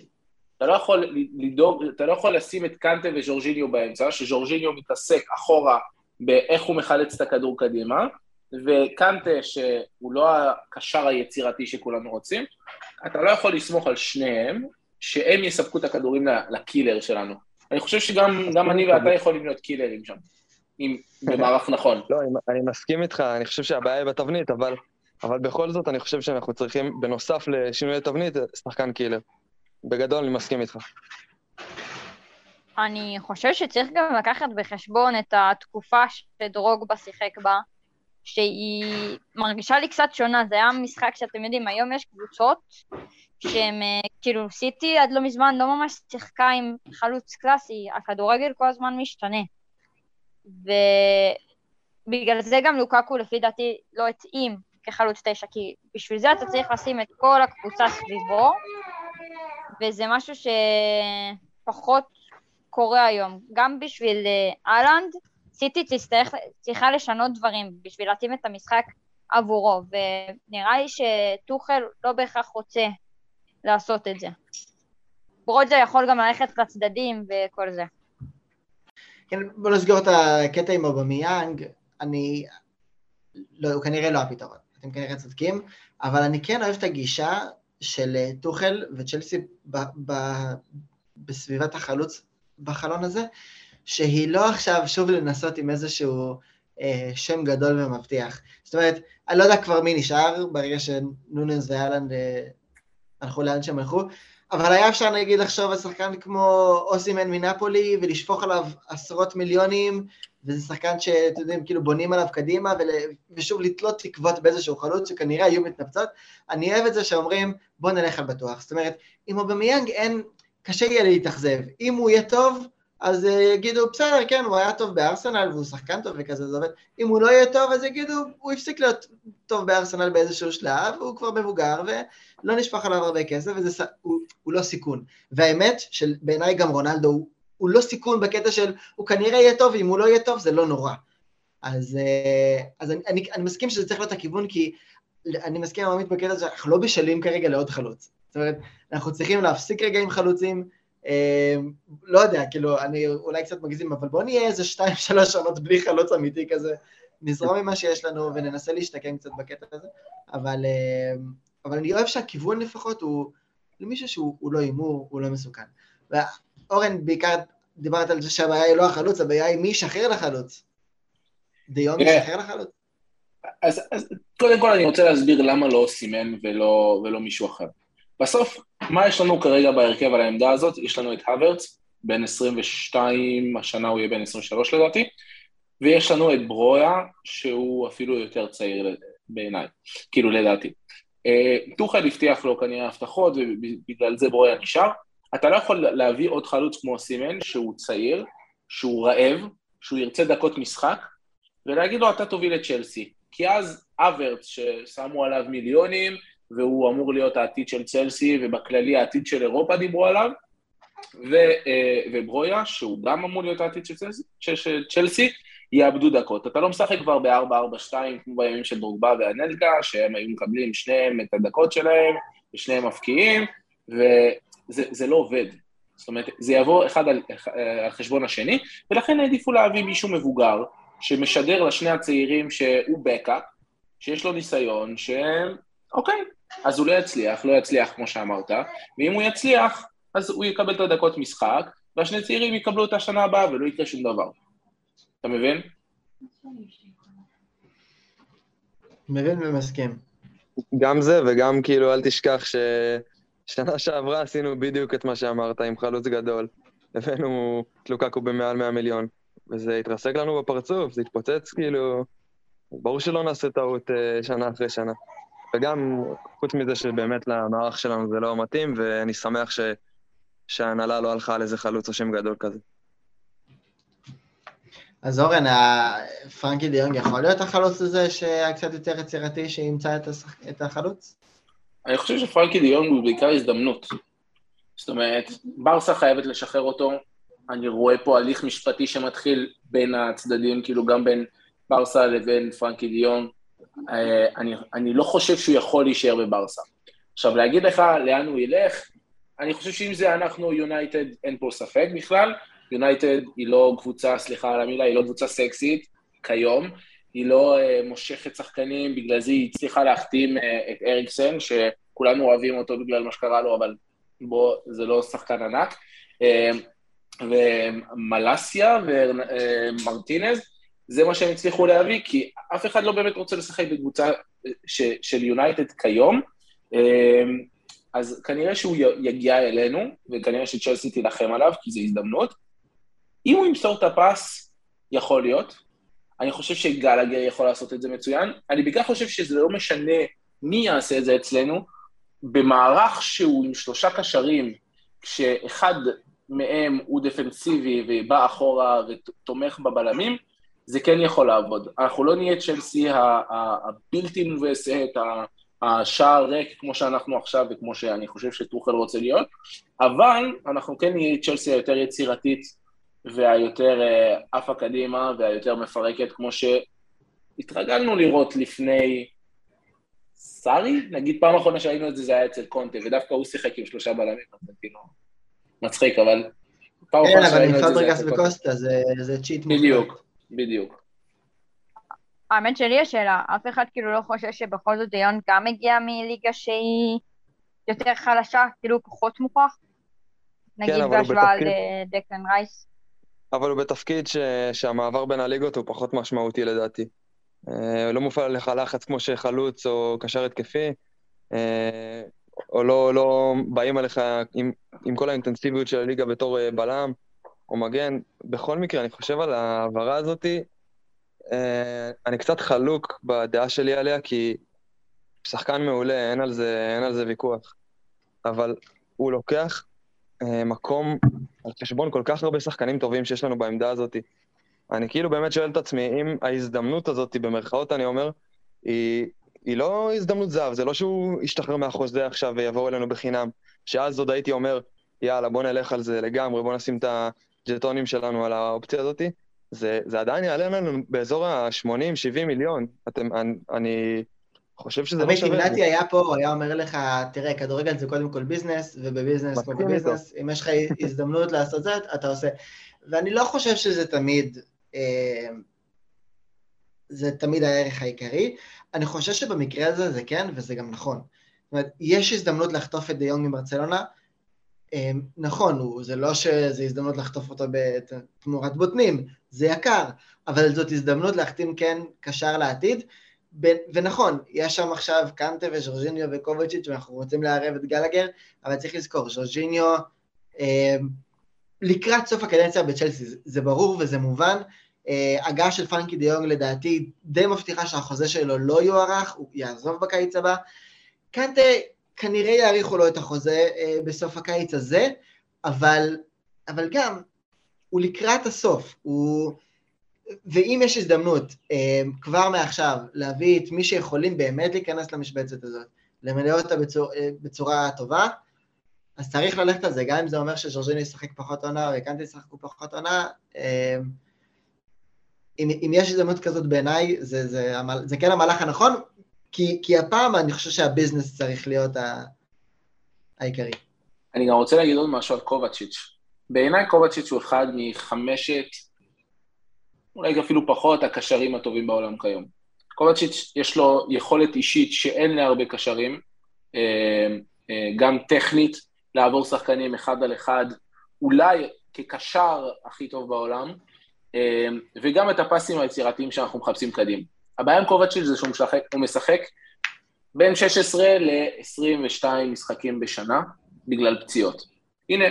אתה לא יכול לדאוג, אתה לא יכול לשים את קנטה וז'ורג'יניו באמצע, שז'ורג'יניו מתעסק אחורה באיך הוא מחלץ את הכדור קדימה, וקנטה, שהוא לא הקשר היצירתי שכולנו רוצים, אתה לא יכול לסמוך על שניהם, שהם יספקו את הכדורים לקילר שלנו. אני חושב שגם גם אני ואתה יכולים להיות קילרים שם, אם במערך נכון. לא, אני, אני מסכים איתך, אני חושב שהבעיה היא בתבנית, אבל, אבל בכל זאת אני חושב שאנחנו צריכים, בנוסף לשינוי תבנית, שחקן קילר. בגדול אני מסכים איתך. אני חושב שצריך גם לקחת בחשבון את התקופה שדרוגבה שיחק בה, שהיא מרגישה לי קצת שונה, זה היה משחק שאתם יודעים, היום יש קבוצות שהן אה, כאילו סיטי עד לא מזמן לא ממש שיחקה עם חלוץ קלאסי, הכדורגל כל הזמן משתנה. ובגלל זה גם לוקקו לפי דעתי לא התאים כחלוץ תשע, כי בשביל זה אתה צריך לשים את כל הקבוצה סביבו, וזה משהו שפחות קורה היום. גם בשביל אה, אהלנד, סיטי תצטרך, צריכה לשנות דברים בשביל להתאים את המשחק עבורו, ונראה לי שטוחל לא בהכרח רוצה לעשות את זה. ברוג'ה יכול גם ללכת לצדדים וכל זה. כן, בוא נסגור את הקטע עם אובמיאנג, אני... לא, הוא כנראה לא הפתרון, אתם כנראה צודקים, אבל אני כן אוהב את הגישה של אה, טוחל וצ'לסי ב, ב, בסביבת החלוץ בחלון הזה, שהיא לא עכשיו שוב לנסות עם איזשהו אה, שם גדול ומבטיח. זאת אומרת, אני לא יודע כבר מי נשאר ברגע שנונס ואלנד אה, הלכו לאן שהם הלכו, אבל היה אפשר נגיד לחשוב על שחקן כמו אוסימן מנפולי ולשפוך עליו עשרות מיליונים, וזה שחקן שאתם יודעים, כאילו בונים עליו קדימה, ול... ושוב לתלות תקוות באיזשהו חלוץ שכנראה היו מתנפצות. אני אוהב את זה שאומרים, בוא נלך על בטוח. זאת אומרת, אם אובמיאנג אין, קשה יהיה להתאכזב. אם הוא יהיה טוב, אז uh, יגידו, בסדר, כן, הוא היה טוב בארסנל והוא שחקן טוב וכזה, זה עובד. אם הוא לא יהיה טוב, אז יגידו, הוא הפסיק להיות טוב בארסנל באיזשהו שלב, הוא כבר מבוגר, ולא נשפך עליו הרבה כסף, וזה הוא, הוא לא סיכון. והאמת, שבעיניי גם רונלדו הוא, הוא לא סיכון בקטע של, הוא כנראה יהיה טוב, אם הוא לא יהיה טוב, זה לא נורא. אז, uh, אז אני, אני, אני מסכים שזה צריך להיות הכיוון, כי אני מסכים עם עמית בקטע שאנחנו לא בשלים כרגע לעוד חלוץ. זאת אומרת, אנחנו צריכים להפסיק רגע עם חלוצים, לא יודע, כאילו, אני אולי קצת מגזים, אבל בוא נהיה איזה שתיים, שלוש שנות בלי חלוץ אמיתי כזה, נזרום עם מה שיש לנו וננסה להשתקם קצת בקטע הזה, אבל, אמ, אבל אני אוהב שהכיוון לפחות הוא למישהו שהוא לא הימור, הוא לא מסוכן. ואורן, בעיקר דיברת על זה שהבעיה היא לא החלוץ, הבעיה היא מי ישחרר לחלוץ. דיון ישחרר לחלוץ? אז, אז קודם כל אני רוצה להסביר למה לא סימן ולא, ולא מישהו אחר. בסוף, מה יש לנו כרגע בהרכב על העמדה הזאת? יש לנו את הוורץ, בן 22, השנה הוא יהיה בן 23 לדעתי, ויש לנו את ברויה, שהוא אפילו יותר צעיר בעיניי, כאילו לדעתי. אה, טוחל הבטיח לו כנראה הבטחות, ובגלל זה ברויה נשאר. אתה לא יכול להביא עוד חלוץ כמו סימן, שהוא צעיר, שהוא רעב, שהוא ירצה דקות משחק, ולהגיד לו, אתה תוביל את צ'לסי. כי אז אברץ, ששמו עליו מיליונים, והוא אמור להיות העתיד של צלסי, ובכללי העתיד של אירופה דיברו עליו, ו, אה, וברויה, שהוא גם אמור להיות העתיד של צלסי, צ'לסי, יאבדו דקות. אתה לא משחק כבר ב-4-4-2 כמו בימים של דרוגבה והנלגה, שהם היו מקבלים שניהם את הדקות שלהם, ושניהם מפקיעים, וזה לא עובד. זאת אומרת, זה יבוא אחד על, אה, על חשבון השני, ולכן העדיפו להביא מישהו מבוגר, שמשדר לשני הצעירים שהוא בקאפ, שיש לו ניסיון, שאוקיי, אז הוא לא יצליח, לא יצליח כמו שאמרת, ואם הוא יצליח, אז הוא יקבל את הדקות משחק, והשני צעירים יקבלו את השנה הבאה ולא יקרה שום דבר. אתה מבין? מבין ומסכים. גם זה, וגם כאילו אל תשכח ששנה שעברה עשינו בדיוק את מה שאמרת עם חלוץ גדול. הבאנו את לוקקו במעל 100 מיליון, וזה התרסק לנו בפרצוף, זה התפוצץ כאילו... ברור שלא נעשה טעות אה, שנה אחרי שנה. וגם, חוץ מזה שבאמת למערך שלנו זה לא מתאים, ואני שמח ש... שההנהלה לא הלכה על איזה חלוץ או שם גדול כזה. אז אורן, פרנקי דיונג יכול להיות החלוץ הזה שהיה קצת יותר יצירתי שימצא את, השח... את החלוץ? אני חושב שפרנקי דיונג הוא בעיקר הזדמנות. זאת אומרת, ברסה חייבת לשחרר אותו, אני רואה פה הליך משפטי שמתחיל בין הצדדים, כאילו גם בין ברסה לבין פרנקי דיונג. אה, אני, אני לא חושב שהוא יכול להישאר בברסה. עכשיו, להגיד לך לאן הוא ילך, אני חושב שאם זה אנחנו יונייטד, אין פה ספק בכלל. יונייטד היא לא קבוצה, סליחה על המילה, היא לא קבוצה סקסית כיום, היא לא uh, מושכת שחקנים, בגלל זה היא הצליחה להחתים uh, את אריקסן, שכולנו אוהבים אותו בגלל מה שקרה לו, אבל בוא, זה לא שחקן ענק. Uh, ומלאסיה ומרטינז, זה מה שהם הצליחו להביא, כי אף אחד לא באמת רוצה לשחק בקבוצה ש, של יונייטד כיום, אמ, אז כנראה שהוא יגיע אלינו, וכנראה שצ'לסי תילחם עליו, כי זו הזדמנות. אם הוא ימסור את הפס, יכול להיות. אני חושב שגלגר יכול לעשות את זה מצוין. אני בעיקר חושב שזה לא משנה מי יעשה את זה אצלנו, במערך שהוא עם שלושה קשרים, כשאחד מהם הוא דפנסיבי ובא אחורה ותומך בבלמים, זה כן יכול לעבוד. אנחנו לא נהיה צ'לסי הבלתי מובסת, השער ריק כמו שאנחנו עכשיו וכמו שאני חושב שטוחל רוצה להיות, אבל אנחנו כן נהיה צ'לסי היותר יצירתית והיותר אה, עפה קדימה והיותר מפרקת, כמו שהתרגלנו לראות לפני סארי, נגיד פעם אחרונה שהיינו את זה, זה היה אצל קונטה, ודווקא הוא שיחק עם שלושה בלמים, אז כאילו מצחיק, אבל פעם אחרונה כן, שהיינו את זה, זה היה אצל קונטה. זה צ'יט מוחלט. בדיוק. בדיוק. האמת שלי יש שאלה, אף אחד כאילו לא חושב שבכל זאת דיון גם מגיע מליגה שהיא יותר חלשה, כאילו פחות מוכח? נגיד כן, בהשוואה לדקלן רייס. אבל הוא בתפקיד ש... שהמעבר בין הליגות הוא פחות משמעותי לדעתי. אה, לא מופעל עליך לחץ כמו שחלוץ או קשר התקפי, אה, או לא, לא באים עליך עם, עם כל האינטנסיביות של הליגה בתור אה, בלם או מגן. בכל מקרה, אני חושב על ההעברה הזאתי, אני קצת חלוק בדעה שלי עליה, כי שחקן מעולה, אין על זה, אין על זה ויכוח. אבל הוא לוקח מקום על חשבון כל כך הרבה שחקנים טובים שיש לנו בעמדה הזאת. אני כאילו באמת שואל את עצמי, אם ההזדמנות הזאת, במרכאות אני אומר, היא, היא לא הזדמנות זהב, זה לא שהוא ישתחרר מהחוזה עכשיו ויבוא אלינו בחינם, שאז עוד הייתי אומר, יאללה, בוא נלך על זה לגמרי, בוא נשים את הג'טונים שלנו על האופציה הזאת. זה, זה עדיין יעלה לנו באזור ה-80-70 מיליון. אתם, אני, אני חושב שזה לא שווה. עמית נתי היה פה, הוא היה אומר לך, תראה, כדורגל זה קודם כל ביזנס, ובביזנס כמו בביזנס, אם יש לך הזדמנות לעשות זאת, אתה עושה. ואני לא חושב שזה תמיד, אה, זה תמיד הערך העיקרי. אני חושב שבמקרה הזה זה כן, וזה גם נכון. זאת אומרת, יש הזדמנות לחטוף את דיונג מברצלונה, אה, נכון, זה לא שזו הזדמנות לחטוף אותו בתמורת בוטנים, זה יקר, אבל זאת הזדמנות להחתים כן קשר לעתיד. ונכון, יש שם עכשיו קנטה וז'ורג'יניו וקובצ'יץ' ואנחנו רוצים לערב את גלגר, אבל צריך לזכור, ז'ורג'יניו אה, לקראת סוף הקדנציה בצ'לסי, זה ברור וזה מובן. אה, הגעה של פרנקי דיונג לדעתי די מבטיחה שהחוזה שלו לא יוארך, הוא יעזוב בקיץ הבא. קנטה כנראה יאריכו לו את החוזה אה, בסוף הקיץ הזה, אבל, אבל גם, הוא לקראת הסוף, הוא... ואם יש הזדמנות אה, כבר מעכשיו להביא את מי שיכולים באמת להיכנס למשבצת הזאת, למלא אותה בצור, אה, בצורה טובה, אז צריך ללכת על זה, גם אם זה אומר שז'ורג'יני ישחק פחות עונה וקנטי ישחקו פחות עונה, אם, אם יש הזדמנות כזאת בעיניי, זה, זה, זה, זה כן המהלך הנכון, כי, כי הפעם אני חושב שהביזנס צריך להיות ה, העיקרי. אני גם רוצה להגיד עוד משהו על קובצ'יץ'. בעיניי קובצ'יץ' הוא אחד מחמשת אולי אפילו פחות, הקשרים הטובים בעולם כיום. קובצ'יץ' יש לו יכולת אישית שאין להרבה קשרים, אה, אה, גם טכנית, לעבור שחקנים אחד על אחד, אולי כקשר הכי טוב בעולם, אה, וגם את הפסים היצירתיים שאנחנו מחפשים קדימה. הבעיה עם קובצ'יץ' זה שהוא משחק, משחק בין 16 ל-22 משחקים בשנה בגלל פציעות. הנה,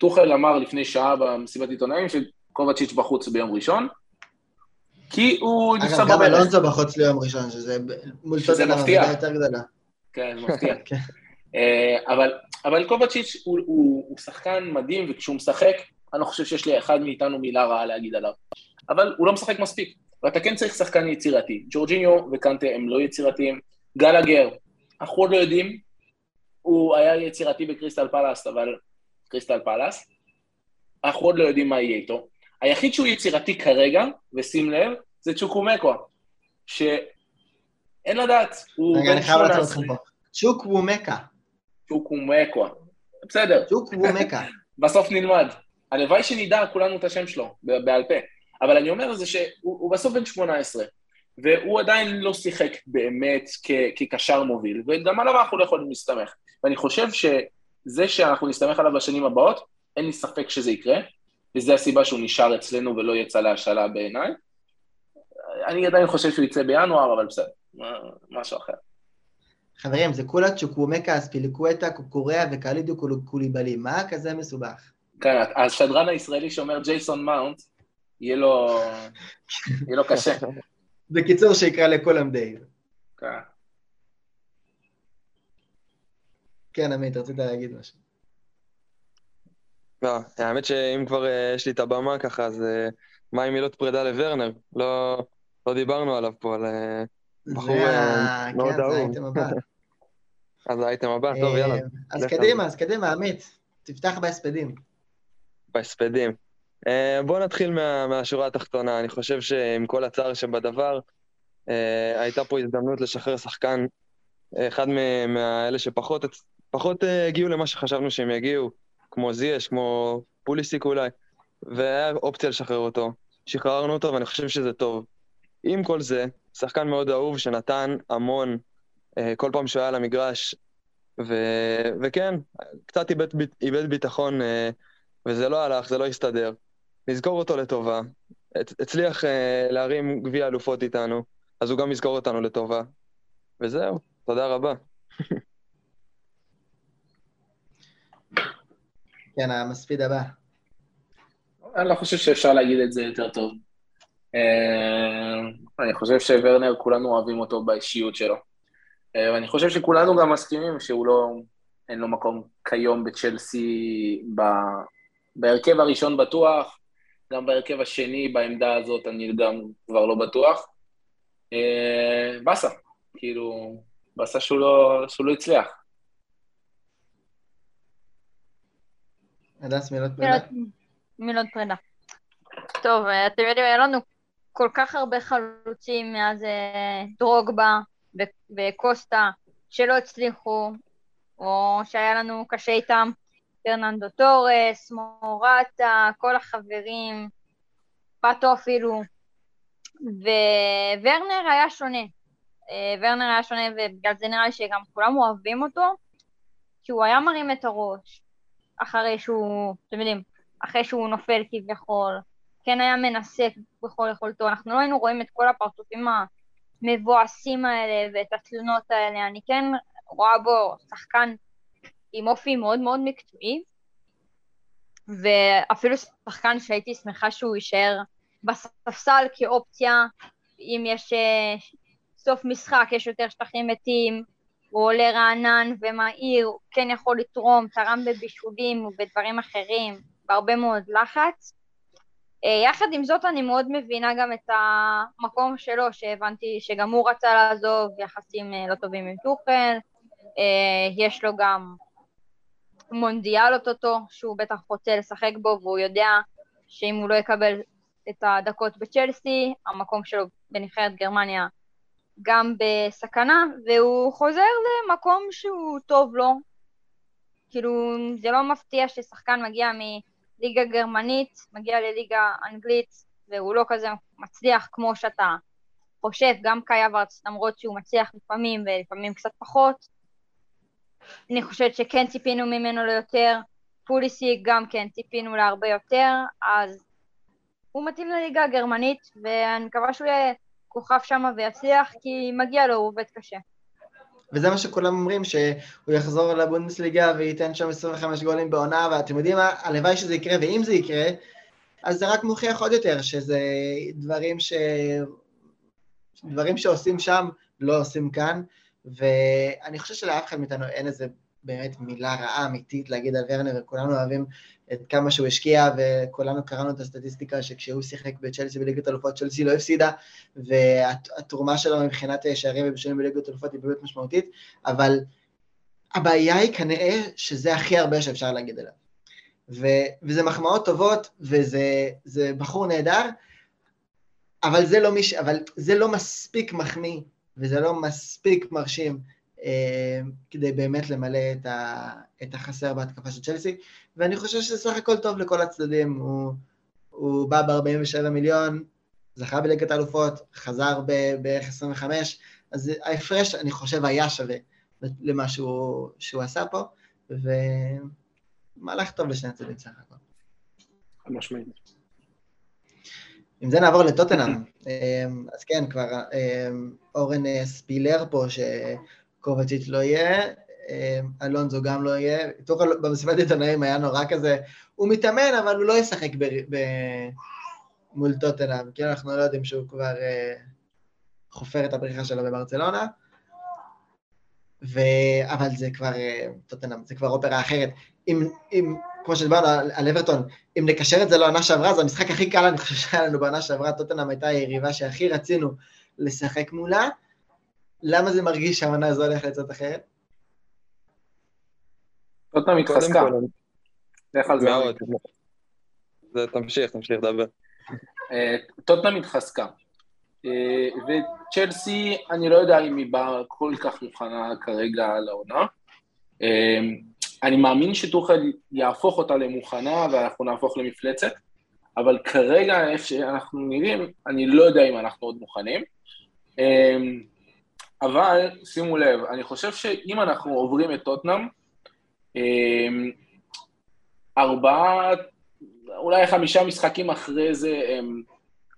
טוחל אמר לפני שעה במסיבת עיתונאים שקובצ'יץ' בחוץ ביום ראשון, כי הוא נפצע בברך. אגב, גם אלונזו בחוץ ליום ראשון, שזה מול טוטנאם עבודה יותר גדולה. כן, מפתיע. <laughs> כן. אה, אבל, אבל קובצ'יץ' הוא, הוא, הוא שחקן מדהים, וכשהוא משחק, אני לא חושב שיש לאחד מאיתנו מילה רעה להגיד עליו. אבל הוא לא משחק מספיק, ואתה כן צריך שחקן יצירתי. ג'ורג'יניו וקנטה הם לא יצירתיים. גלגר, אנחנו עוד לא יודעים, הוא היה יצירתי בקריסטל פלאס, אבל... קריסטל פלאס, אנחנו עוד לא יודעים מה יהיה איתו. היחיד שהוא יצירתי כרגע, ושים לב, זה צ'וקומקווה, שאין לדעת, הוא רגע, אני חייב לעצור אתכם פה. צ'וקוומקה. צ'וקומקווה. בסדר. צ'וקוומקה. <laughs> בסוף נלמד. הלוואי שנדע כולנו את השם שלו בעל פה. אבל אני אומר זה שהוא בסוף בן 18, והוא עדיין לא שיחק באמת כקשר מוביל, וגם עליו אנחנו לא יכולים להסתמך. ואני חושב שזה שאנחנו נסתמך עליו בשנים הבאות, אין לי ספק שזה יקרה, וזו הסיבה שהוא נשאר אצלנו ולא יצא להשאלה בעיניי. אני עדיין חושב שהוא יצא בינואר, אבל בסדר, משהו אחר. חברים, זה כולה צ'וקוומקה, אספיליקווטה, קוקוריאה וקאלידו קוליבאלי. מה כזה מסובך? כן, השדרן הישראלי שאומר ג'ייסון מאונט, יהיה לו, יהיה לו קשה. בקיצור, שיקרא לכולם דייב. כן. כן, עמית, רצית להגיד משהו. לא, האמת שאם כבר אה, יש לי את הבמה ככה, אז אה, מה עם מילות פרידה לוורנר? לא, לא דיברנו עליו פה, על אה, בחור מאוד אהוב. כן, זה האייטם הבא. <laughs> אז האייטם הבא, טוב, יאללה. אז קדימה, אז קדימה, עמית, תפתח בהספדים. בהספדים. בואו נתחיל מה, מהשורה התחתונה. אני חושב שעם כל הצער שבדבר, הייתה פה הזדמנות לשחרר שחקן, אחד מאלה שפחות פחות הגיעו למה שחשבנו שהם יגיעו. כמו זייש, כמו פוליסיק אולי, והיה אופציה לשחרר אותו. שחררנו אותו ואני חושב שזה טוב. עם כל זה, שחקן מאוד אהוב שנתן המון אה, כל פעם שהוא היה על המגרש, ו... וכן, קצת איבד, איבד ביטחון, אה, וזה לא הלך, זה לא הסתדר. נזכור אותו לטובה. הצליח להרים גביע אלופות איתנו, אז הוא גם יזכור אותנו לטובה. וזהו, תודה רבה. <laughs> כן, המספיד הבא. אני לא חושב שאפשר להגיד את זה יותר טוב. אה, אני חושב שוורנר, כולנו אוהבים אותו באישיות שלו. אה, ואני חושב שכולנו גם מסכימים שהוא לא, אין לו מקום כיום בצ'לסי, ב... בהרכב הראשון בטוח, גם בהרכב השני, בעמדה הזאת, אני גם כבר לא בטוח. אה, באסה, כאילו, באסה שהוא לא, שהוא לא הצליח. הדס, מילות פרידה. מילות פרידה. טוב, אה, אתם יודעים, היה לנו כל כך הרבה חלוצים מאז אה, דרוגבה וקוסטה שלא הצליחו, או שהיה לנו קשה איתם, פרננדו טורס, מורטה, כל החברים, פאטו אפילו, וורנר היה שונה. אה, ורנר היה שונה, ובגלל זה נראה לי שגם כולם אוהבים אותו, כי הוא היה מרים את הראש, אחרי שהוא, אתם יודעים, אחרי שהוא נופל כביכול, כן היה מנסה בכל יכולתו, אנחנו לא היינו רואים את כל הפרצופים המבואסים האלה ואת התלונות האלה, אני כן רואה בו שחקן עם אופי מאוד מאוד מקצועי, ואפילו שחקן שהייתי שמחה שהוא יישאר בספסל כאופציה, אם יש אה, סוף משחק, יש יותר שטחים מתים, הוא עולה רענן ומהיר, הוא כן יכול לתרום, תרם בבישולים ובדברים אחרים, בהרבה מאוד לחץ. אה, יחד עם זאת אני מאוד מבינה גם את המקום שלו, שהבנתי שגם הוא רצה לעזוב, יחסים אה, לא טובים עם טוחל, יש לו גם מונדיאל אוטוטו, שהוא בטח רוצה לשחק בו, והוא יודע שאם הוא לא יקבל את הדקות בצ'לסי, המקום שלו בנבחרת גרמניה גם בסכנה, והוא חוזר למקום שהוא טוב לו. כאילו, זה לא מפתיע ששחקן מגיע מליגה גרמנית, מגיע לליגה אנגלית, והוא לא כזה מצליח כמו שאתה חושב, גם קאי אברץ, למרות שהוא מצליח לפעמים ולפעמים קצת פחות. אני חושבת שכן ציפינו ממנו ליותר, פוליסי גם כן ציפינו להרבה יותר, אז הוא מתאים לליגה הגרמנית, ואני מקווה שהוא יהיה כוכב שם ויצליח, כי מגיע לו, הוא עובד קשה. וזה מה שכולם אומרים, שהוא יחזור לבונדסליגה וייתן שם 25 גולים בעונה, ואתם יודעים מה, הלוואי שזה יקרה, ואם זה יקרה, אז זה רק מוכיח עוד יותר שזה דברים ש... דברים שעושים שם, לא עושים כאן, ואני חושב שלאף אחד מאיתנו אין איזה באמת מילה רעה אמיתית להגיד על ורנר, וכולנו אוהבים את כמה שהוא השקיע, וכולנו קראנו את הסטטיסטיקה שכשהוא שיחק בצ'לסי בליגת אלופות, צ'לסי לא הפסידה, והתרומה שלו מבחינת שערים ובשנים בליגת אלופות היא באמת משמעותית, אבל הבעיה היא כנראה שזה הכי הרבה שאפשר להגיד עליו. ו- וזה מחמאות טובות, וזה בחור נהדר, אבל זה לא, מיש, אבל זה לא מספיק מחמיא, וזה לא מספיק מרשים אה, כדי באמת למלא את, ה, את החסר בהתקפה של צ'לסי, ואני חושב שזה סך הכל טוב לכל הצדדים, הוא, הוא בא ב-47 מיליון, זכה בליגת האלופות, חזר בערך 25, אז ההפרש, אני חושב, היה שווה למה שהוא, שהוא עשה פה, ומהלך טוב לשני הצדדים סך הכל. משמעית. עם זה נעבור לטוטנאם. <laughs> אה, אז כן, כבר אה, אורן ספילר פה, קובצ'יץ' לא יהיה, אה, אלונזו גם לא יהיה. תוכל במסיבת עיתונאים היה נורא כזה, הוא מתאמן, אבל הוא לא ישחק ב... ב... מול טוטנאם, כי אנחנו לא יודעים שהוא כבר uh, חופר את הבריחה שלו בברצלונה. ו... אבל זה כבר, uh, טוטנאם, זה כבר אופרה אחרת. אם, אם כמו שדיברנו על, על אברטון, אם נקשר את זה לעונה שעברה, זה המשחק הכי קל, אני חושב שהיה לנו בעונה שעברה, טוטנאם הייתה היריבה שהכי רצינו לשחק מולה, למה זה מרגיש שהמנה הזו הולכת לצאת אחרת? טוטנאם התחזקה. לך על זה. זה, תמשיך, תמשיך, דבר. אה, טוטנאם התחזקה. אה, וצ'לסי, אני לא יודע אם היא באה כל כך מוכנה כרגע לעונה. אני מאמין שטוחל יהפוך אותה למוכנה ואנחנו נהפוך למפלצת, אבל כרגע, איך שאנחנו נראים, אני לא יודע אם אנחנו עוד מוכנים. אבל שימו לב, אני חושב שאם אנחנו עוברים את טוטנאם, אמ, ארבעה, אולי חמישה משחקים אחרי זה הם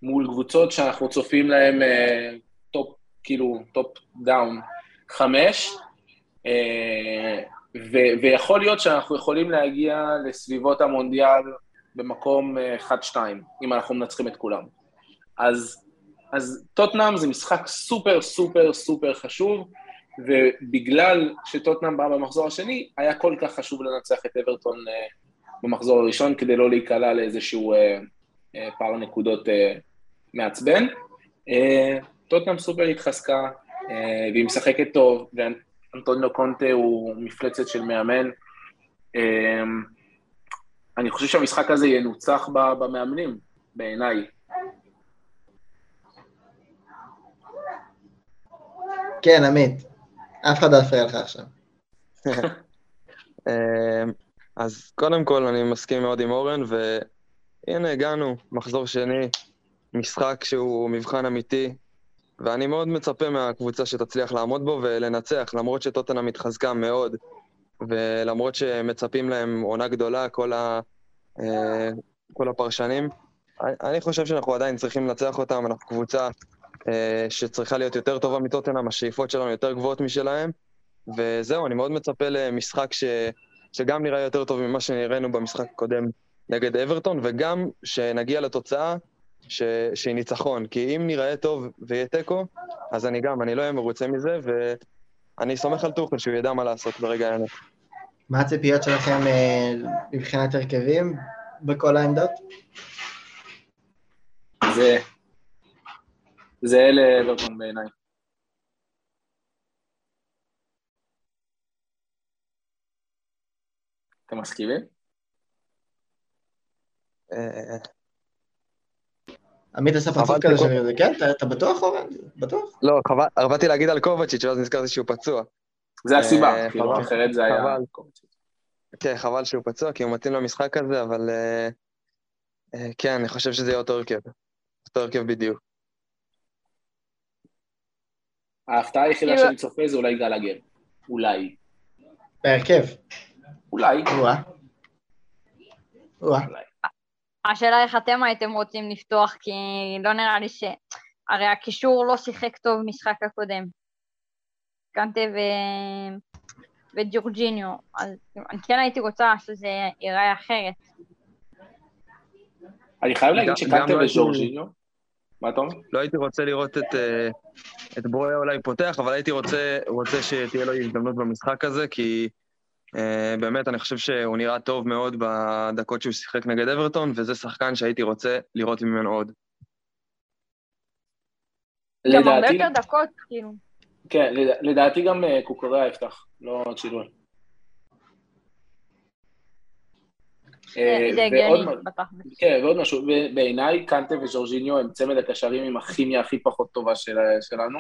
מול קבוצות שאנחנו צופים להם אה, top, כאילו, top down חמש, אה, ו- ויכול להיות שאנחנו יכולים להגיע לסביבות המונדיאל במקום 1-2, אם אנחנו מנצחים את כולם. אז, אז טוטנאם זה משחק סופר סופר סופר חשוב, ובגלל שטוטנאם בא במחזור השני, היה כל כך חשוב לנצח את אברטון במחזור הראשון, כדי לא להיקלע לאיזשהו אה, אה, פער נקודות אה, מעצבן. אה, טוטנאם סופר התחזקה, אה, והיא משחקת טוב, ואנטוניו קונטה הוא מפלצת של מאמן. אה, אני חושב שהמשחק הזה ינוצח במאמנים, בעיניי. כן, עמית. אף אחד לא יפריע לך עכשיו. <laughs> אה, אז קודם כל, אני מסכים מאוד עם אורן, והנה, הגענו, מחזור שני, משחק שהוא מבחן אמיתי, ואני מאוד מצפה מהקבוצה שתצליח לעמוד בו ולנצח, למרות שטוטנה מתחזקה מאוד, ולמרות שמצפים להם עונה גדולה, כל, ה, אה, כל הפרשנים. אני חושב שאנחנו עדיין צריכים לנצח אותם, אנחנו קבוצה אה, שצריכה להיות יותר טובה מטוטנאם, השאיפות שלנו יותר גבוהות משלהם, וזהו, אני מאוד מצפה למשחק ש... שגם נראה יותר טוב ממה שנראינו במשחק הקודם נגד אברטון, וגם שנגיע לתוצאה ש... שהיא ניצחון. כי אם נראה טוב ויהיה תיקו, אז אני גם, אני לא אהיה מרוצה מזה, ואני סומך על טוחל שהוא ידע מה לעשות ברגע האמת. מה הציפיות שלכם אה, מבחינת הרכבים בכל העמדות? זה... זה אלה אברטון בעיניי. אתם מסכימים? עמית עשה פרצוף כזה שאני... כן, אתה- בטוח, אורן? בטוח? לא, באתי להגיד על קובצ'יץ', ואז נזכרתי שהוא פצוע. זה הסיבה, אה, כאילו, חבל. אחרת זה היה... חבל. כן, חבל שהוא פצוע, כי הוא מתאים למשחק הזה, אבל אה, אה, כן, אני חושב שזה יהיה אותו הרכב. אותו הרכב בדיוק. ההפתעה היחידה שאני צופה זה אולי גלגר. אולי. בהרכב. אולי. או-אה. או-אה. השאלה איך אתם הייתם רוצים לפתוח, כי לא נראה לי ש... הרי הקישור לא שיחק טוב משחק הקודם. קנטה ו... וג'ורג'יניו, אז אני כן הייתי רוצה שזה ייראה אחרת. אני חייב להגיד שקנטה לא הייתי- וג'ורג'יניו, מה אתה אומר? לא הייתי רוצה לראות את, אה, את ברויה אולי פותח, אבל הייתי רוצה, רוצה שתהיה לו הזדמנות במשחק הזה, כי באמת, אני חושב שהוא נראה טוב מאוד בדקות שהוא שיחק נגד אברטון, וזה שחקן שהייתי רוצה לראות ממנו עוד. גם הרבה יותר דקות, כאילו. כן, לד- לדעתי גם אה, קוקוריה יפתח, לא צ'ילואל. אה, זה ועוד הגיוני, מ- בטח. כן, ועוד משהו, בעיניי קנטה וג'ורג'יניו הם צמד הקשרים עם הכימיה הכי פחות טובה של- שלנו.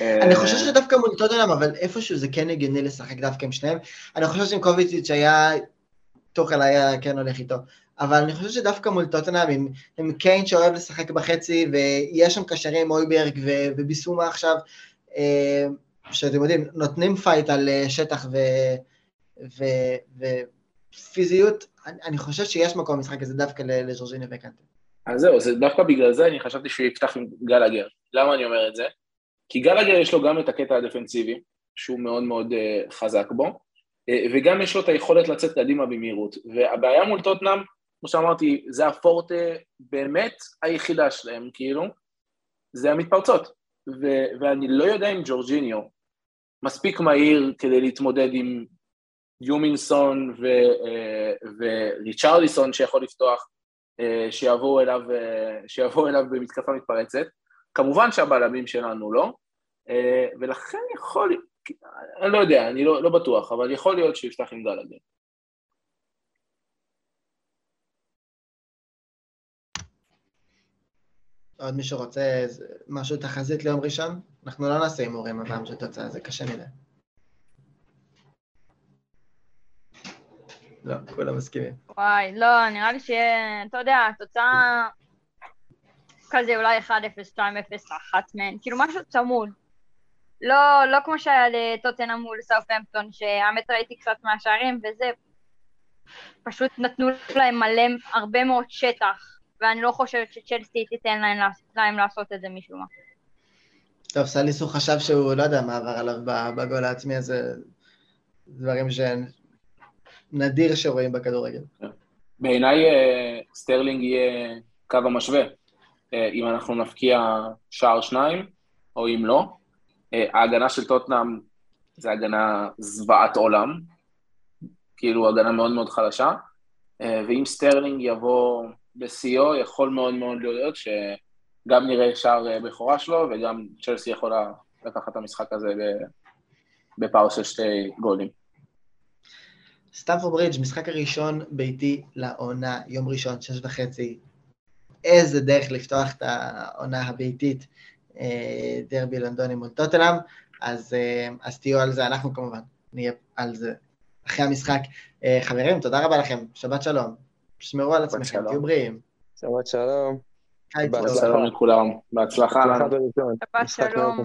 אני אה, חושב שדווקא מול טוטנאם, אבל איפשהו זה כן הגיוני לשחק דווקא עם שניהם. אני חושב שאם קוביציץ' היה, טוחל היה כן הולך איתו. אבל אני חושב שדווקא מול טוטנאם, עם, עם קיין שאוהב לשחק בחצי, ויש שם קשרים, אויברג ו- וביסומה עכשיו, אה, שאתם יודעים, נותנים fight על אה, שטח ו- ו- ופיזיות, אני, אני חושב שיש מקום במשחק הזה דווקא ל- לג'ורג'יניו וקנטה. אז זהו, זה דווקא בגלל זה אני חשבתי שהוא יפתח עם גלגר. למה אני אומר את זה? כי גלגר יש לו גם את הקטע הדפנסיבי, שהוא מאוד מאוד אה, חזק בו, אה, וגם יש לו את היכולת לצאת קדימה במהירות. והבעיה מול טוטנאם, כמו שאמרתי, זה הפורטה באמת היחידה שלהם, כאילו, זה המתפרצות. ו- ואני לא יודע אם ג'ורג'יניו מספיק מהיר כדי להתמודד עם יומינסון ו- אה, וריצ'רליסון שיכול לפתוח, אה, שיבואו אליו, אה, שיבואו אליו במתקפה מתפרצת. כמובן שהבלמים שלנו לא, אה, ולכן יכול, אני לא יודע, אני לא, לא בטוח, אבל יכול להיות שיפתח עם גלגר. עוד מישהו רוצה משהו תחזית ליום ראשון? אנחנו לא נעשה הימורים הפעם של תוצאה, זה קשה מדי. לא, כולם מסכימים. וואי, לא, נראה לי שיהיה, אתה יודע, תוצאה כזה אולי 1-0, 2-0, אחת מהן, כאילו משהו צמוד. לא, לא כמו שהיה לטוטנאם מול סאופהמפטון, שהאמת ראיתי קצת מהשערים, וזה פשוט נתנו להם מלא, הרבה מאוד שטח, ואני לא חושבת שצ'לסי תיתן להם, להם לעשות את זה משום מה. טוב, סליסו חשב שהוא, לא יודע מה עבר עליו בגול העצמי הזה, דברים שנדיר שרואים בכדורגל. בעיניי אה, סטרלינג יהיה קו המשווה. אה, אם אנחנו נבקיע שער שניים, או אם לא. אה, ההגנה של טוטנאם זה הגנה זוועת עולם, כאילו הגנה מאוד מאוד חלשה, ואם סטרלינג יבוא בשיאו, יכול מאוד מאוד להיות שגם נראה שער בכורה שלו, וגם צ'לסי יכולה לקחת את המשחק הזה בפער של שתי גולים. סטמפורד ברידג', משחק הראשון ביתי לעונה, יום ראשון, שש וחצי. איזה דרך לפתוח את העונה הביתית, אה, דרבי לונדוני מול טוטנאם, אז, אה, אז תהיו על זה, אנחנו כמובן נהיה על זה אחרי המשחק. אה, חברים, תודה רבה לכם, שבת שלום. שמרו על עצמכם, תהיו בריאים. שבת שלום. שלום לכולם, בהצלחה. שבת שלום.